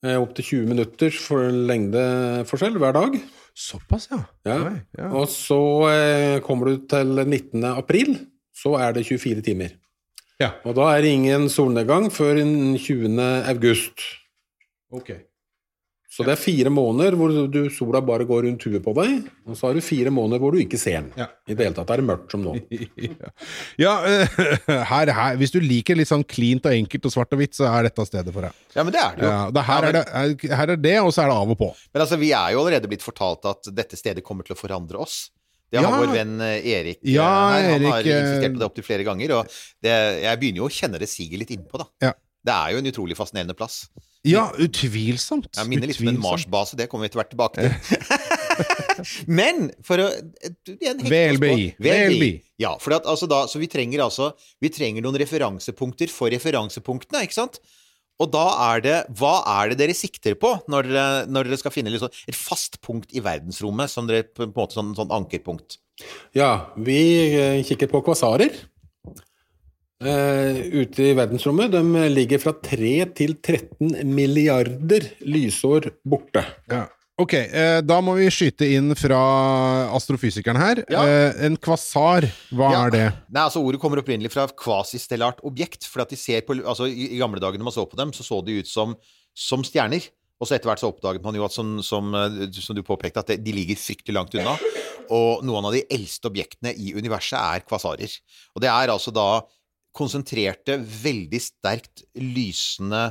Eh, opp til 20 minutter for lengdeforskjell hver dag. Såpass, ja. Ja. Nei, ja. Og så eh, kommer du til 19. april, så er det 24 timer. Ja. Og da er det ingen solnedgang før den 20. august. Ok. Så det er fire måneder hvor du, sola bare går rundt huet på deg, og så har du fire måneder hvor du ikke ser den. Ja. I det hele tatt er det mørkt som nå. ja, eh, her, her, hvis du liker litt sånn cleant og enkelt og svart og hvitt, så er dette stedet for deg. Ja, men det er det jo. Ja, det, her, Ja, er det, er, her er det, og så er det av og på. Men altså, vi er jo allerede blitt fortalt at dette stedet kommer til å forandre oss. Det har Ja. vår venn eh, Erik eh, Ja, her. Han Erik, har insistert på det opptil flere ganger. Og det, jeg begynner jo å kjenne det siger litt innpå, da. Ja. Det er jo en utrolig fascinerende plass. Ja, utvilsomt. Jeg minner litt om en. Mars-base, det kommer vi etter hvert tilbake til. Men for å. VLBI. VLBI. Ja, for at, altså, da, så vi trenger altså Vi trenger noen referansepunkter for referansepunktene, ikke sant? Og da er det Hva er det dere sikter på når dere, når dere skal finne liksom et fast punkt i verdensrommet, som dere på en måte sånn, sånn ankerpunkt? Ja, vi eh, kikker på kvasarer. Eh, ute i verdensrommet. De ligger fra 3 til 13 milliarder lysår borte. Ja. Ok, eh, da må vi skyte inn fra astrofysikeren her. Ja. Eh, en kvasar, hva Ja. er det? Nei, altså Ordet kommer opprinnelig fra kvasistellart objekt. for at de ser på, altså I, i gamle dager når man så på dem, så så de ut som, som stjerner. Og så etter hvert så oppdaget man jo at, som, som, som du påpekte, at de ligger fryktelig langt unna. Og noen av de eldste objektene i universet er kvasarer. Og det er altså da konsentrerte, veldig sterkt lysende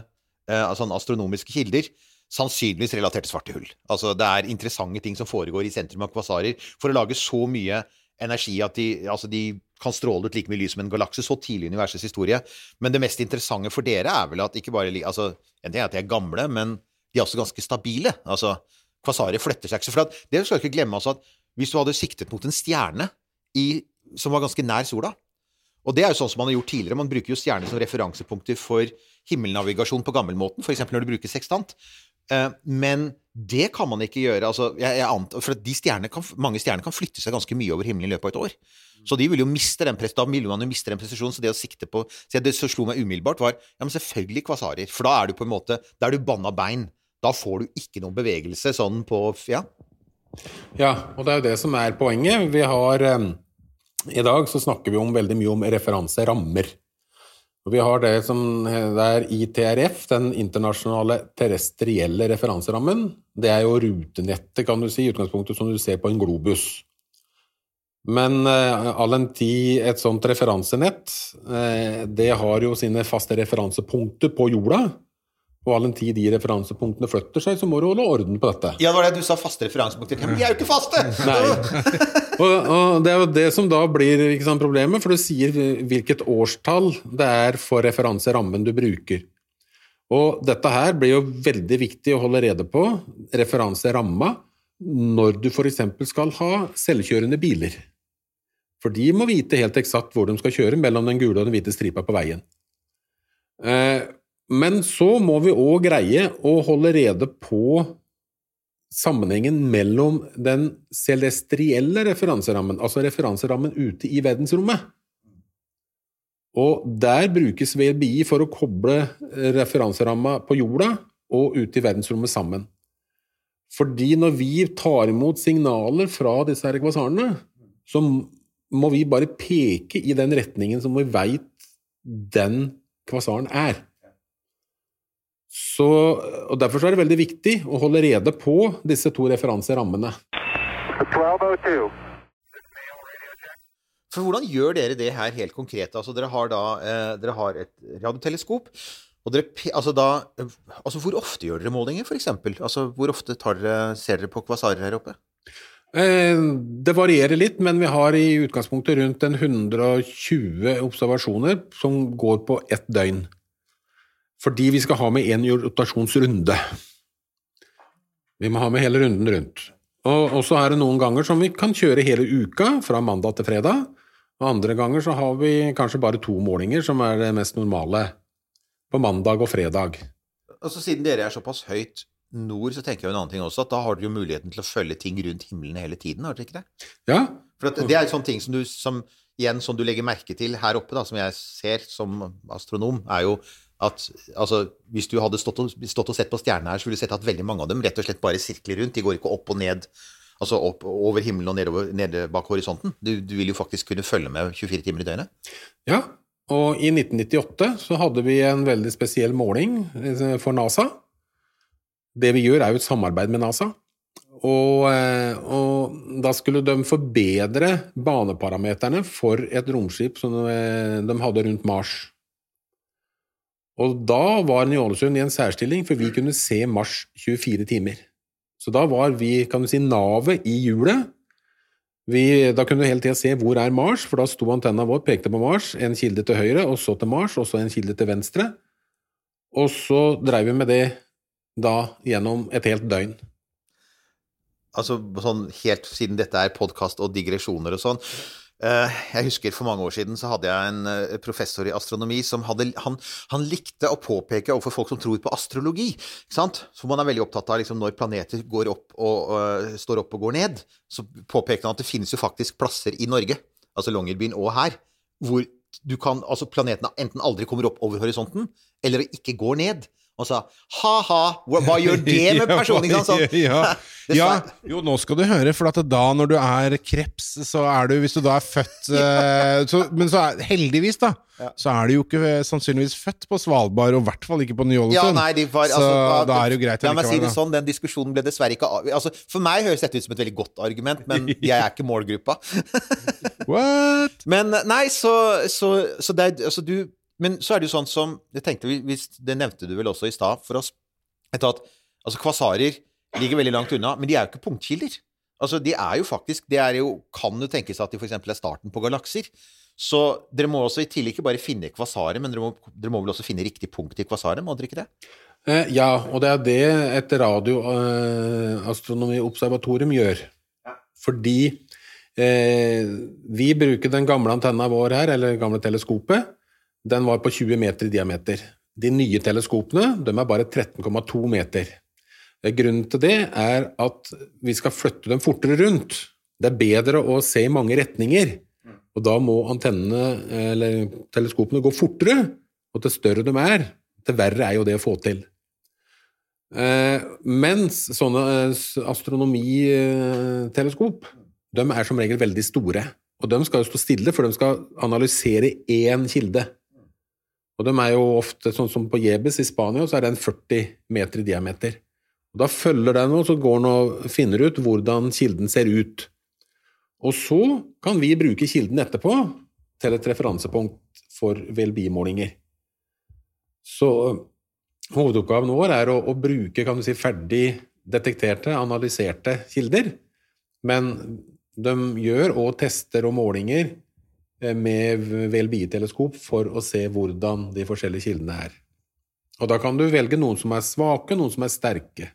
eh, altså astronomiske kilder. Sannsynligvis relatert til svarte hull. Altså Det er interessante ting som foregår i sentrum av kvasarer for å lage så mye energi at de, altså de kan stråle ut like mye lys som en galakse så tidlig i universets historie. Men det mest interessante for dere er vel at ikke bare altså, En ting er at de er gamle, men de er også ganske stabile. Altså, kvasarer flytter seg ikke så at, det skal du ikke glemme altså at hvis du hadde siktet mot en stjerne i, som var ganske nær sola og det er jo sånn som man har gjort tidligere. Man bruker jo stjerner som referansepunkter for himmelnavigasjon på gammelmåten, f.eks. når du bruker sekstant. Eh, Men det kan man ikke gjøre. Altså, jeg, jeg antar, for stjernene kan, mange stjerner kan flytte seg ganske mye over himmelen i løpet av et år. Så de vil jo miste den da vil man jo miste den presisjonen. Så det å sikte på så Det som slo meg umiddelbart, var ja, men selvfølgelig kvasarer. For da er du på en måte Da er du banna bein. Da får du ikke noen bevegelse sånn på Ja. Ja, og det er jo det som er poenget. Vi har eh, I dag så snakker vi om veldig mye om referanserammer. Og vi har det som det er ITRF, den internasjonale terrestrielle referanserammen. Det er jo rutenettet, kan du si, i utgangspunktet som du ser på en globus. Men eh, all en tid et sånt referansenett, eh, det har jo sine faste referansepunkter på jorda. Og all en tid de referansepunktene flytter seg, så må du holde orden på dette. Ja, det var det du sa faste referansepunkter. Men de er jo ikke faste! Nei. og, og det er jo det som da blir sant, problemet, for du sier hvilket årstall det er for referanserammen du bruker. Og dette her blir jo veldig viktig å holde rede på, referanseramma, når du f.eks. skal ha selvkjørende biler. For de må vite helt eksakt hvor de skal kjøre mellom den gule og den hvite stripa på veien. Eh, Men så må vi òg greie å holde rede på sammenhengen mellom den celestrielle referanserammen, altså referanserammen ute i verdensrommet. Og der brukes VBI for å koble referanseramma på jorda og ute i verdensrommet sammen. Fordi når vi tar imot signaler fra disse her kvasarene, så må vi bare peke i den retningen som vi veit den kvasaren er. Så, og Derfor så er det veldig viktig å holde rede på disse to referanserammene. 1202. For hvordan gjør dere det her helt konkret? Altså, dere har da eh, dere har et radioteleskop. Og dere, altså da, altså hvor ofte gjør dere målinger, f.eks.? Altså, hvor ofte tar dere, ser dere på kvasarer her oppe? Eh, Det varierer litt, men vi har i utgangspunktet rundt 120 observasjoner som går på ett døgn. Fordi vi skal ha med én rotasjonsrunde. Vi må ha med hele runden rundt. Og og så er det noen ganger som vi kan kjøre hele uka, fra mandag til fredag. Og andre ganger så har vi kanskje bare to målinger, som er det mest normale. På mandag og fredag. Altså, siden dere er såpass høyt nord, så tenker jeg jo en annen ting også, at da har dere jo muligheten til å følge ting rundt himmelen hele tiden, har dere ikke det? Ja, For at det er sånne ting som du, som, igjen, som du legger merke til her oppe, da, som jeg ser som astronom, er jo at altså, hvis du hadde stått og, stått og sett på stjernene her, så ville du sett at veldig mange av dem rett og slett bare sirkler rundt. De går ikke opp og ned, altså opp over himmelen og nedover, nede bak horisonten. Du, du vil jo faktisk kunne følge med 24 timer i døgnet. Ja, og i 1998 så hadde vi en veldig spesiell måling eh, for NASA. Det vi gjør er jo et samarbeid med NASA. Og, eh, og da skulle de forbedre baneparameterne for et romskip som de, de hadde rundt Mars. Og da var den i Ålesund i en særstilling, for vi kunne se Mars 24 timer. Så da var vi, kan du si, navet i hjulet. Vi, da kunne du hele tida se hvor er Mars, for da sto antenna vår pekte på Mars, en kilde til høyre, og så til Mars, og så en kilde til venstre. Og så dreiv vi med det da gjennom et helt døgn. Altså sånn helt siden dette er podkast og digresjoner og sånn. Eh, Jeg husker for mange år siden så hadde jeg en eh, professor i astronomi som hadde Han, han likte å påpeke overfor folk som tror på astrologi, ikke sant? så man er veldig opptatt av liksom, når planeter går opp og, uh, står opp og går ned, så påpekte han at det finnes jo faktisk plasser i Norge, altså Longyearbyen og her, hvor du kan, altså planetene enten aldri kommer opp over horisonten, eller ikke går ned. Og sa ha-ha, hva, gjør det med personen? Ikke sant? Sånn. ja, ja, jo, nå skal du høre, for at da når du er kreps, så er du Hvis du da er født eh, så, Men så er, heldigvis, da, så er du jo ikke eh, sannsynligvis født på Svalbard, og i hvert fall ikke på Ja, Ny-Ålesund. nei, altså, så altså, da er det jo greit La meg si det sånn, den diskusjonen ble dessverre ikke av... Altså, for meg høres dette ut som et veldig godt argument, men jeg er ikke målgruppa. What? Men nei, så, så, så det altså, du Men så er det jo sånn som jeg tenkte, Det nevnte du vel også i stad for oss. Etter at altså, Kvasarer ligger veldig langt unna, men de er jo ikke punktkilder. Altså, de er jo faktisk Det er jo, kan jo tenkes at de f.eks. er starten på galakser. Så dere må også i tillegg ikke bare finne kvasaret, men dere må, dere må vel også finne riktig punkt i kvasaret, må dere ikke det? Eh, Ja, og det er det et radioastronomiobservatorium gjør. Fordi eh, vi bruker den gamle antenna vår her, eller gamle teleskopet. Den var på 20 meter i diameter. De nye teleskopene de er bare 13,2 meter. Eh, Grunnen til det er at vi skal flytte dem fortere rundt. Det er bedre å se i mange retninger, og da må antennene, eller teleskopene, gå fortere. Og til større de er, til verre er jo det å få til. Eh, mens sånne eh, astronomiteleskop, de er som regel veldig store. Og de skal jo stå stille, for de skal analysere én kilde. Og de er jo ofte, sånn som på Jebes i Spania, så er den 40 meter i diameter. Og da følger den, og så går den og finner ut hvordan kilden ser ut. Og så kan vi bruke kilden etterpå til et referansepunkt for VLB-målinger. Så hovedoppgaven vår er å, å bruke kan du si, ferdig detekterte, analyserte kilder. Men de gjør og tester og målinger eh, med VLBI-teleskop for å se hvordan de forskjellige kildene er. Og da kan du velge noen som er svake, noen som er sterke.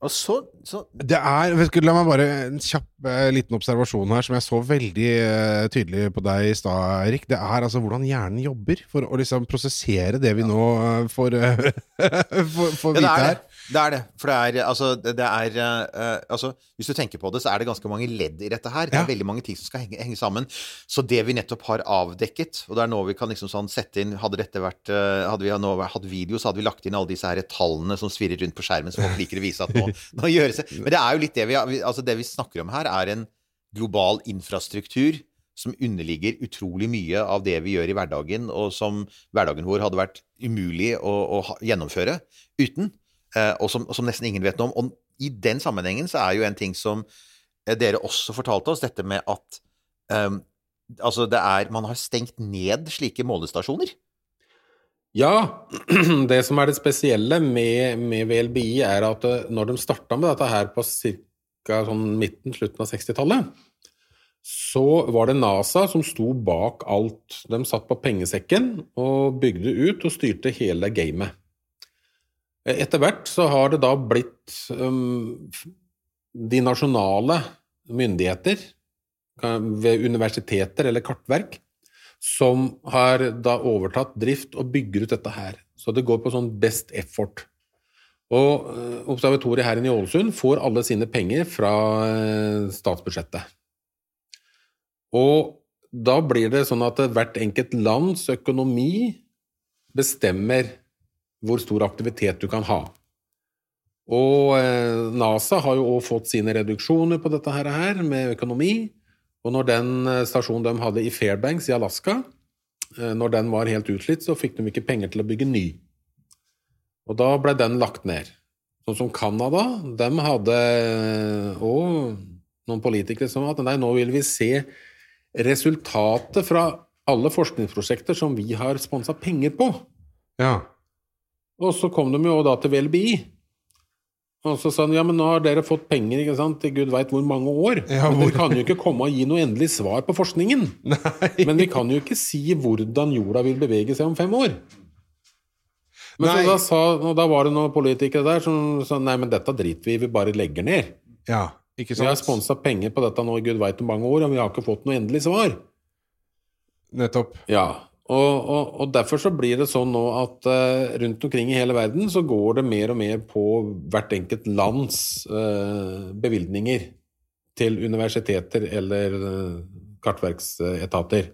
Og så, så Det er, La meg bare en kjapp eh, liten observasjon her, som jeg så veldig eh, tydelig på deg i stad, Erik. Det er altså hvordan hjernen jobber for å liksom prosessere det vi nå eh, får, eh, får, får Ja, det vite er her. Det. Er det. For det er altså, det er uh, altså Hvis du tenker på det, så er det ganske mange ledd i dette her. Det er Ja. veldig mange ting som skal henge, henge sammen. Så det vi nettopp har avdekket, og det er nå vi kan liksom sånn sette inn Hadde dette vært uh, Hadde vi nå hatt video, så hadde vi lagt inn alle disse her tallene som svirrer rundt på skjermen, som folk liker å vise at nå, nå gjøres det. Men det er jo litt det vi, Altså, det vi snakker om her, er en global infrastruktur som underligger utrolig mye av det vi gjør i hverdagen, og som hverdagen vår hadde vært umulig å, å gjennomføre uten, og som, som nesten ingen vet noe om. Og i den sammenhengen så er jo en ting som eh, dere også fortalte oss, dette med at eh, altså det er, man har stengt ned slike målestasjoner. Ja, det som er det spesielle med, med VLBI, er at eh, når de starta med dette her på ca. Sånn midten, slutten av 60-tallet, så var det NASA som sto bak alt. De satt på pengesekken og bygde ut og styrte hele gamet. Etter hvert så har det da blitt um, de nasjonale myndigheter ved universiteter eller kartverk som har da overtatt drift og bygger ut dette her. Så det går på sånn best effort. Og eh, observatoriet her i Ålesund får alle sine penger fra eh, statsbudsjettet. Og da blir det sånn at hvert enkelt lands økonomi bestemmer hvor stor aktivitet du kan ha. Og eh, NASA har jo også fått sine reduksjoner på dette her med økonomi. Og når den eh, stasjonen de hadde i Fairbanks i Alaska, eh, når den var helt utslitt, så fikk de ikke penger til å bygge ny. Og da ble den lagt ned. Sånn som Canada, de hadde òg noen politikere som at nei, nå vil vi se resultatet fra alle forskningsprosjekter som vi har sponsa penger på. Ja. Og så kom de jo da til VLBI. Og så sa han ja, men nå har dere fått penger ikke sant, til gud veit hvor mange år. Ja, men hvor- dere kan jo ikke komme og gi noe endelig svar på forskningen. Men vi kan jo ikke si hvordan jorda vil bevege seg om fem år. Men Nei. så da, sa, og da var det noen politikere der som sa nei, men dette driter vi i, vi bare legger ned. ja. Ikke Vi har sant? sponsa penger på dette nå i gud veit hvor mange år, og vi har ikke fått noe endelig svar. Nettopp. Ja, og, og, og derfor så blir det sånn nå at uh, rundt omkring i hele verden så går det mer og mer på hvert enkelt lands uh, bevilgninger til universiteter eller uh, kartverksetater.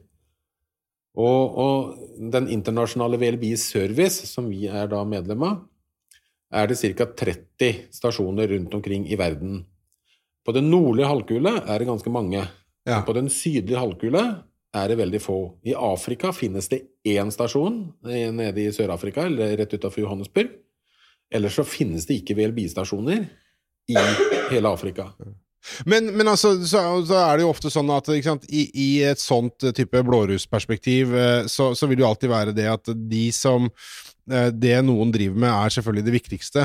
Og, og den internasjonale VLB Service, som vi er da medlem av, er det ca. 30 stasjoner rundt omkring i verden. På den nordlige halvkule er det ganske mange. Ja. På den sydlige halvkule er det veldig få. I Afrika finnes det én stasjon eh, nede i Sør-Afrika, eller rett utenfor Johannesburg. Ellers så finnes det ikke VLB-stasjoner i hele Afrika. Men, men altså, så, så er det jo ofte sånn at sant, i, i et sånt eh, type blårusperspektiv, eh, så, så vil det jo alltid være det at de som Det noen driver med, er selvfølgelig det viktigste.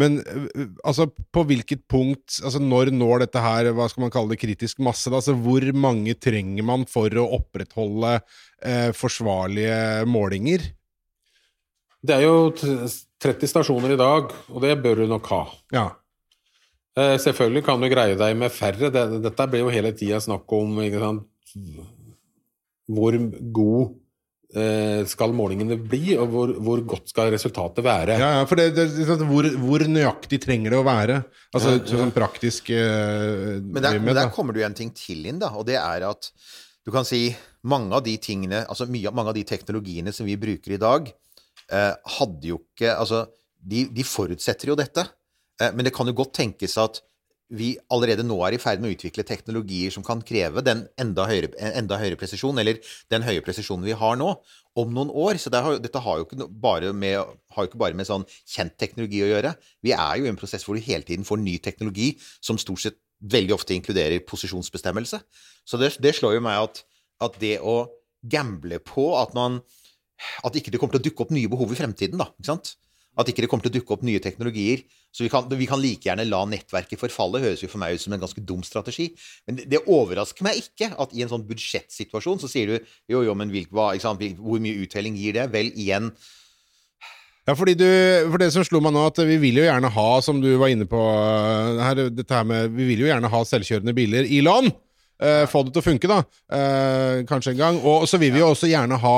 Men øh, altså, på hvilket punkt altså Når når dette her hva skal man kalle det, kritisk masse? Da? Altså, hvor mange trenger man for å opprettholde eh, forsvarlige målinger? Det er jo 30 stasjoner i dag, og det bør du nok ha. Ja. Eh, selvfølgelig kan du greie deg med færre. Dette blir jo hele tida snakk om hvor god eh, skal målingene bli, og hvor, hvor godt skal resultatet være. Ja, ja, for det, det, det, hvor, hvor nøyaktig trenger det å være? Altså sånn praktisk eh, Men der, med, men der kommer det jo en ting til inn, da, og det er at du kan si mange av de tingene, altså mye, mange av de teknologiene som vi bruker i dag, eh, hadde jo ikke Altså, de, de forutsetter jo dette. Eh, men det kan jo godt tenkes at vi allerede nå er i ferd med å utvikle teknologier som kan kreve den enda høyere, enda høyere presisjon, eller den høye presisjonen vi har nå, om noen år. Så det har, dette har jo ikke bare med, jo ikke bare med sånn kjent teknologi å gjøre. Vi er jo i en prosess hvor du hele tiden får ny teknologi som stort sett veldig ofte inkluderer posisjonsbestemmelse. Så det, det slår jo meg at, at det å gamble på at man At ikke det kommer til å dukke opp nye behov i fremtiden, da. Ikke sant? At ikke det kommer til å dukke opp nye teknologier. Så vi kan, vi kan like gjerne la nettverket forfalle. Høres jo for meg ut som en ganske dum strategi. Men det, det overrasker meg ikke at i en sånn budsjettsituasjon så sier du jo, jo, men hvilk, hva, sant? Hvor mye uttelling gir det? Vel, igjen Ja, fordi du, for det som slo meg nå, at vi vil jo gjerne ha, som du var inne på eh, her, dette her med, Vi vil jo gjerne ha selvkjørende biler i land. Eh, få det til å funke, da. Uh, kanskje en gang. Og så vil vi jo også gjerne ha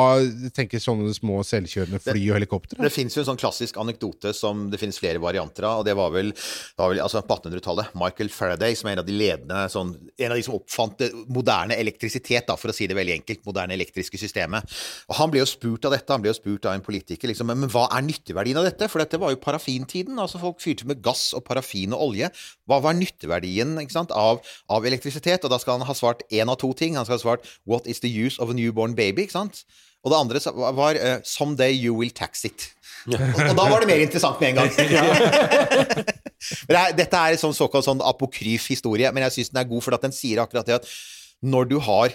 tenker sånne små selvkjørende fly og helikoptre. Det finnes jo en sånn klassisk anekdote som det finnes flere varianter av, og det var vel, det var vel altså på 1800-tallet. Michael Faraday, som er en av de ledende sånn, En av de som oppfant det moderne elektrisitet, da, for å si det veldig enkelt. Moderne elektriske systemet. Og Han ble jo spurt av dette, han ble jo spurt av en politiker, liksom, men hva er nytteverdien av dette? For dette var jo parafintiden. altså Folk fyrte med gass og parafin og olje. Hva var nytteverdien sant, av, av elektrisitet? Og da skal han ha svart én av to ting. Han skal ha svart 'What is the use of a newborn baby?' ikke sant? Og det andre var eh, 'Someday you will tax it'. Og, og da var det mer interessant med en gang. det dette er en sånn såkalt sånn apokryf historie, men jeg syns den er god, for at den sier akkurat det at når du har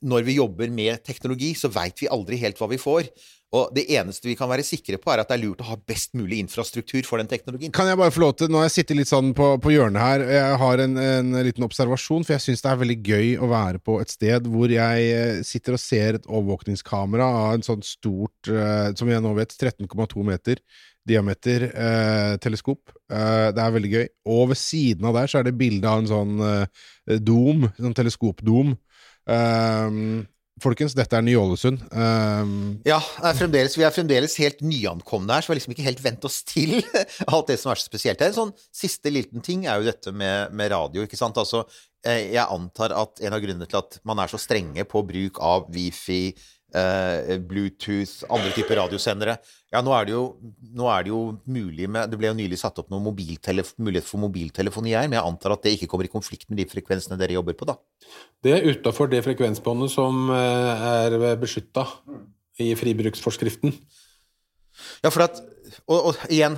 Når vi jobber med teknologi, så veit vi aldri helt hva vi får. Og det eneste vi kan være sikre på, er at det er lurt å ha best mulig infrastruktur for den teknologien. Kan jeg bare få lov til, Nå har jeg sittet litt sånn på, på hjørnet her, jeg har en, en liten observasjon, for jeg syns det er veldig gøy å være på et sted hvor jeg eh, sitter og ser et overvåkningskamera av en sånn stort, eh, som jeg nå vet, 13,2 meter diameter eh, teleskop. Eh, det er veldig gøy. Og ved siden av der så er det bilde av en sånn eh, dom, sånn teleskopdom. Um, folkens, dette er Ny-Ålesund. Um, Ja, er vi er fremdeles helt nyankomne her, så vi har liksom ikke helt vent oss til alt det som er så spesielt her. En sånn siste liten ting er jo dette med, med radio, ikke sant. Altså, eh, jeg antar at en av grunnene til at man er så strenge på bruk av wifi, eh, Bluetooth, andre typer radiosendere Ja, nå er det jo, nå er det jo mulig med Det ble jo nylig satt opp noen mulighet for mobiltelefoni her, men jeg antar at det ikke kommer i konflikt med de frekvensene dere jobber på, da. Det er utafor det frekvensbåndet som eh, er beskytta i fribruksforskriften. Ja, for at Og, og igjen,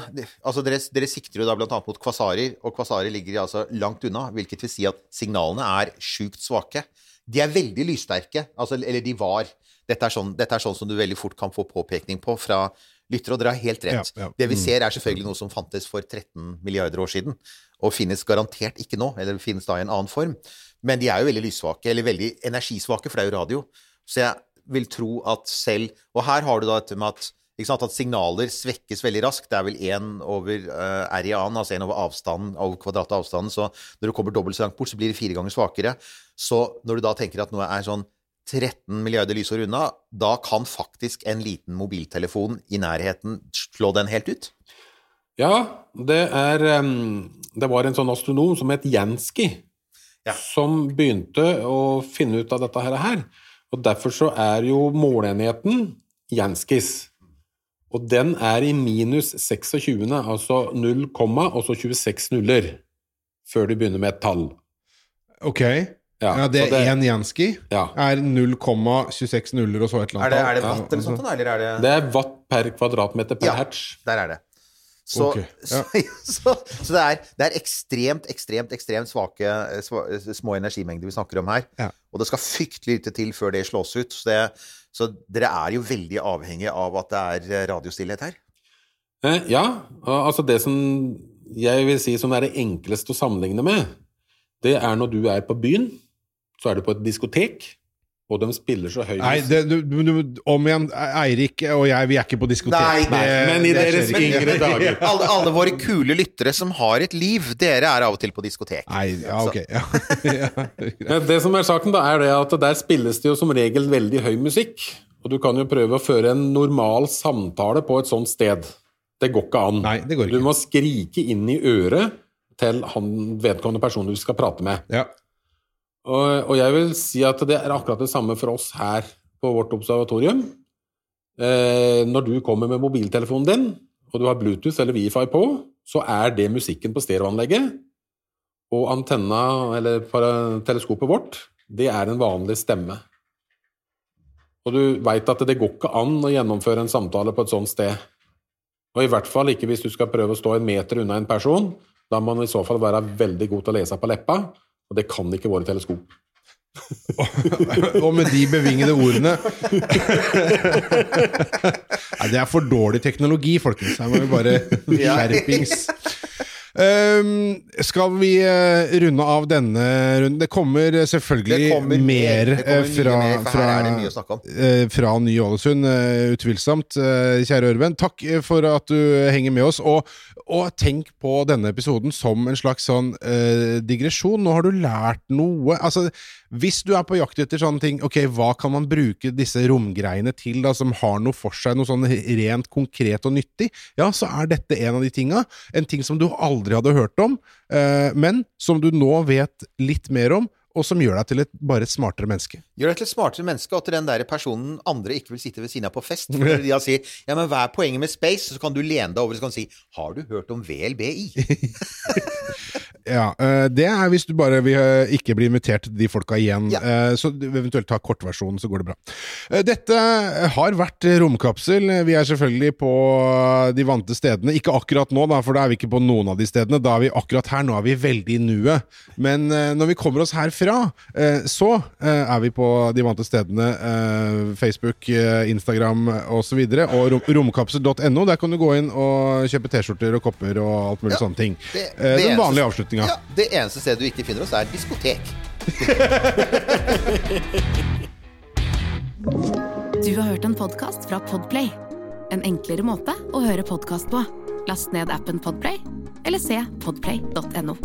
altså dere, dere sikter jo da annet mot kvasarer, og kvasarer ligger altså langt unna, hvilket vil si at signalene er sjukt svake. De er veldig lyssterke, altså, eller de var. Dette er, sånn, dette er sånn som du veldig fort kan få påpekning på fra lyttere, og dere har helt rett. Ja, ja. Det vi ser, er selvfølgelig noe som fantes for 13 milliarder år siden, og finnes garantert ikke nå, eller finnes da i en annen form. Men de er jo veldig lyssvake, eller veldig energisvake, for det er jo radio. Så jeg vil tro at selv Og her har du da dette med at sant, at signaler svekkes veldig raskt. Det er vel én over uh, R i annen, altså én over avstanden, over kvadratet av avstanden. Så når du kommer dobbelt så langt bort, så blir det fire ganger svakere. Så når du da tenker at noe er sånn 13 milliarder lysår unna, da kan faktisk en liten mobiltelefon i nærheten slå den helt ut. Ja, det er em, Det var en sånn astronom som het Jansky, Ja. som begynte å finne ut av dette her. Og derfor så er jo målenheten Janskis. Og den er i minus 26, altså 0, og så 26 nuller, før du begynner med et tall. ok. Ja, Ja, det er én Jansky. Ja. Er 0,26 nuller og så et eller Er det, annet er det tall. watt eller Ja, sånt, eller er det Det er watt per kvadratmeter per Ja. hertz. Der er det. Så, Ok, ja. så, så, så det, er, det er ekstremt, ekstremt ekstremt svake eh, små energimengder vi snakker om her. Ja. Og det skal fryktelig lite til før det slås ut. Så, det, så dere er jo veldig avhengig av at det er eh, radiostillhet her. Eh, ja, altså det som jeg vil si som er det enkleste å sammenligne med, det er når du er på byen, så er du på et diskotek, og de spiller så høy Nei, det, du, du, du, om igjen, Eirik og jeg, vi er ikke på diskotek. Nei, Nei, men i deres yngre dager. Alle, alle våre kule lyttere som har et liv, dere er av og til på diskotek. Nei, ja, ok. Ja. ja. Men Det som er saken, da, er det at der spilles det jo som regel veldig høy musikk. Og du kan jo prøve å føre en normal samtale på et sånt sted. Det går ikke an. Nei, det går ikke. Du må skrike inn i øret til han vedkommende personen du skal prate med. Ja. Og, og jeg vil si at det er akkurat det samme for oss her på vårt observatorium. Eh, når du kommer med mobiltelefonen din, og du har Bluetooth eller Wifi på, så er det musikken på stereoanlegget. Og antenna, eller teleskopet vårt, det er en vanlig stemme. Og du veit at det går ikke an å gjennomføre en samtale på et sånt sted. Og i hvert fall ikke hvis du skal prøve å stå en meter unna en person. Da må man i så fall være veldig god til å lese på leppa, og det kan ikke våre teleskop. Og med de bevingede ordene Nei, det er for dårlig teknologi, folkens. Her må vi bare skjerpings. Um, skal vi eh, runde av denne runden? Det kommer selvfølgelig Det kommer mer. Det kommer eh, fra, mer, fra, eh, fra Ny-Ålesund, eh, utvilsomt. Kjære Ørven, takk for at du henger med oss. Og, og tenk på denne episoden som en slags sånn uh, digresjon. Nå har du lært noe. Altså, hvis du er på jakt etter sånne ting, ok, hva kan man bruke disse romgreiene til, da, som har noe for seg, noe sånn rent konkret og nyttig, ja, så er dette en av de tinga. En ting som du aldri hadde hørt om, eh, men som du nå vet litt mer om, og som gjør deg til et, bare et smartere menneske. Gjør deg til et smartere menneske, og til den der personen andre ikke vil sitte ved siden av på fest. For de har sier ja, men hva er poenget med space? Så kan du lene deg over og så kan du si har du hørt om VLBI? Ja, eh, Det er hvis du bare vil eh, ikke bli invitert til de folka igjen. Ja. Eh, Så eventuelt ta kortversjonen, så går det bra. Dette har vært Romkapsel. Vi er selvfølgelig på de vante stedene. Ikke akkurat nå, da, for da er vi ikke på noen av de stedene. Da er vi akkurat her. Nå er vi veldig i nuet. Men når vi kommer oss herfra, så er vi på de vante stedene. Facebook, Instagram osv. Og, og romkapsel.no. Der kan du gå inn og kjøpe T-skjorter og kopper og alt mulig Ja, sånne ting. det- det Den vanlige vanlige avslutninga. Ja, det eneste stedet du ikke finner oss, er diskotek. Du har hørt en podcast fra Podplay. En enklere måte å høre podcast på. Last ned appen Podplay, eller se podplay.no.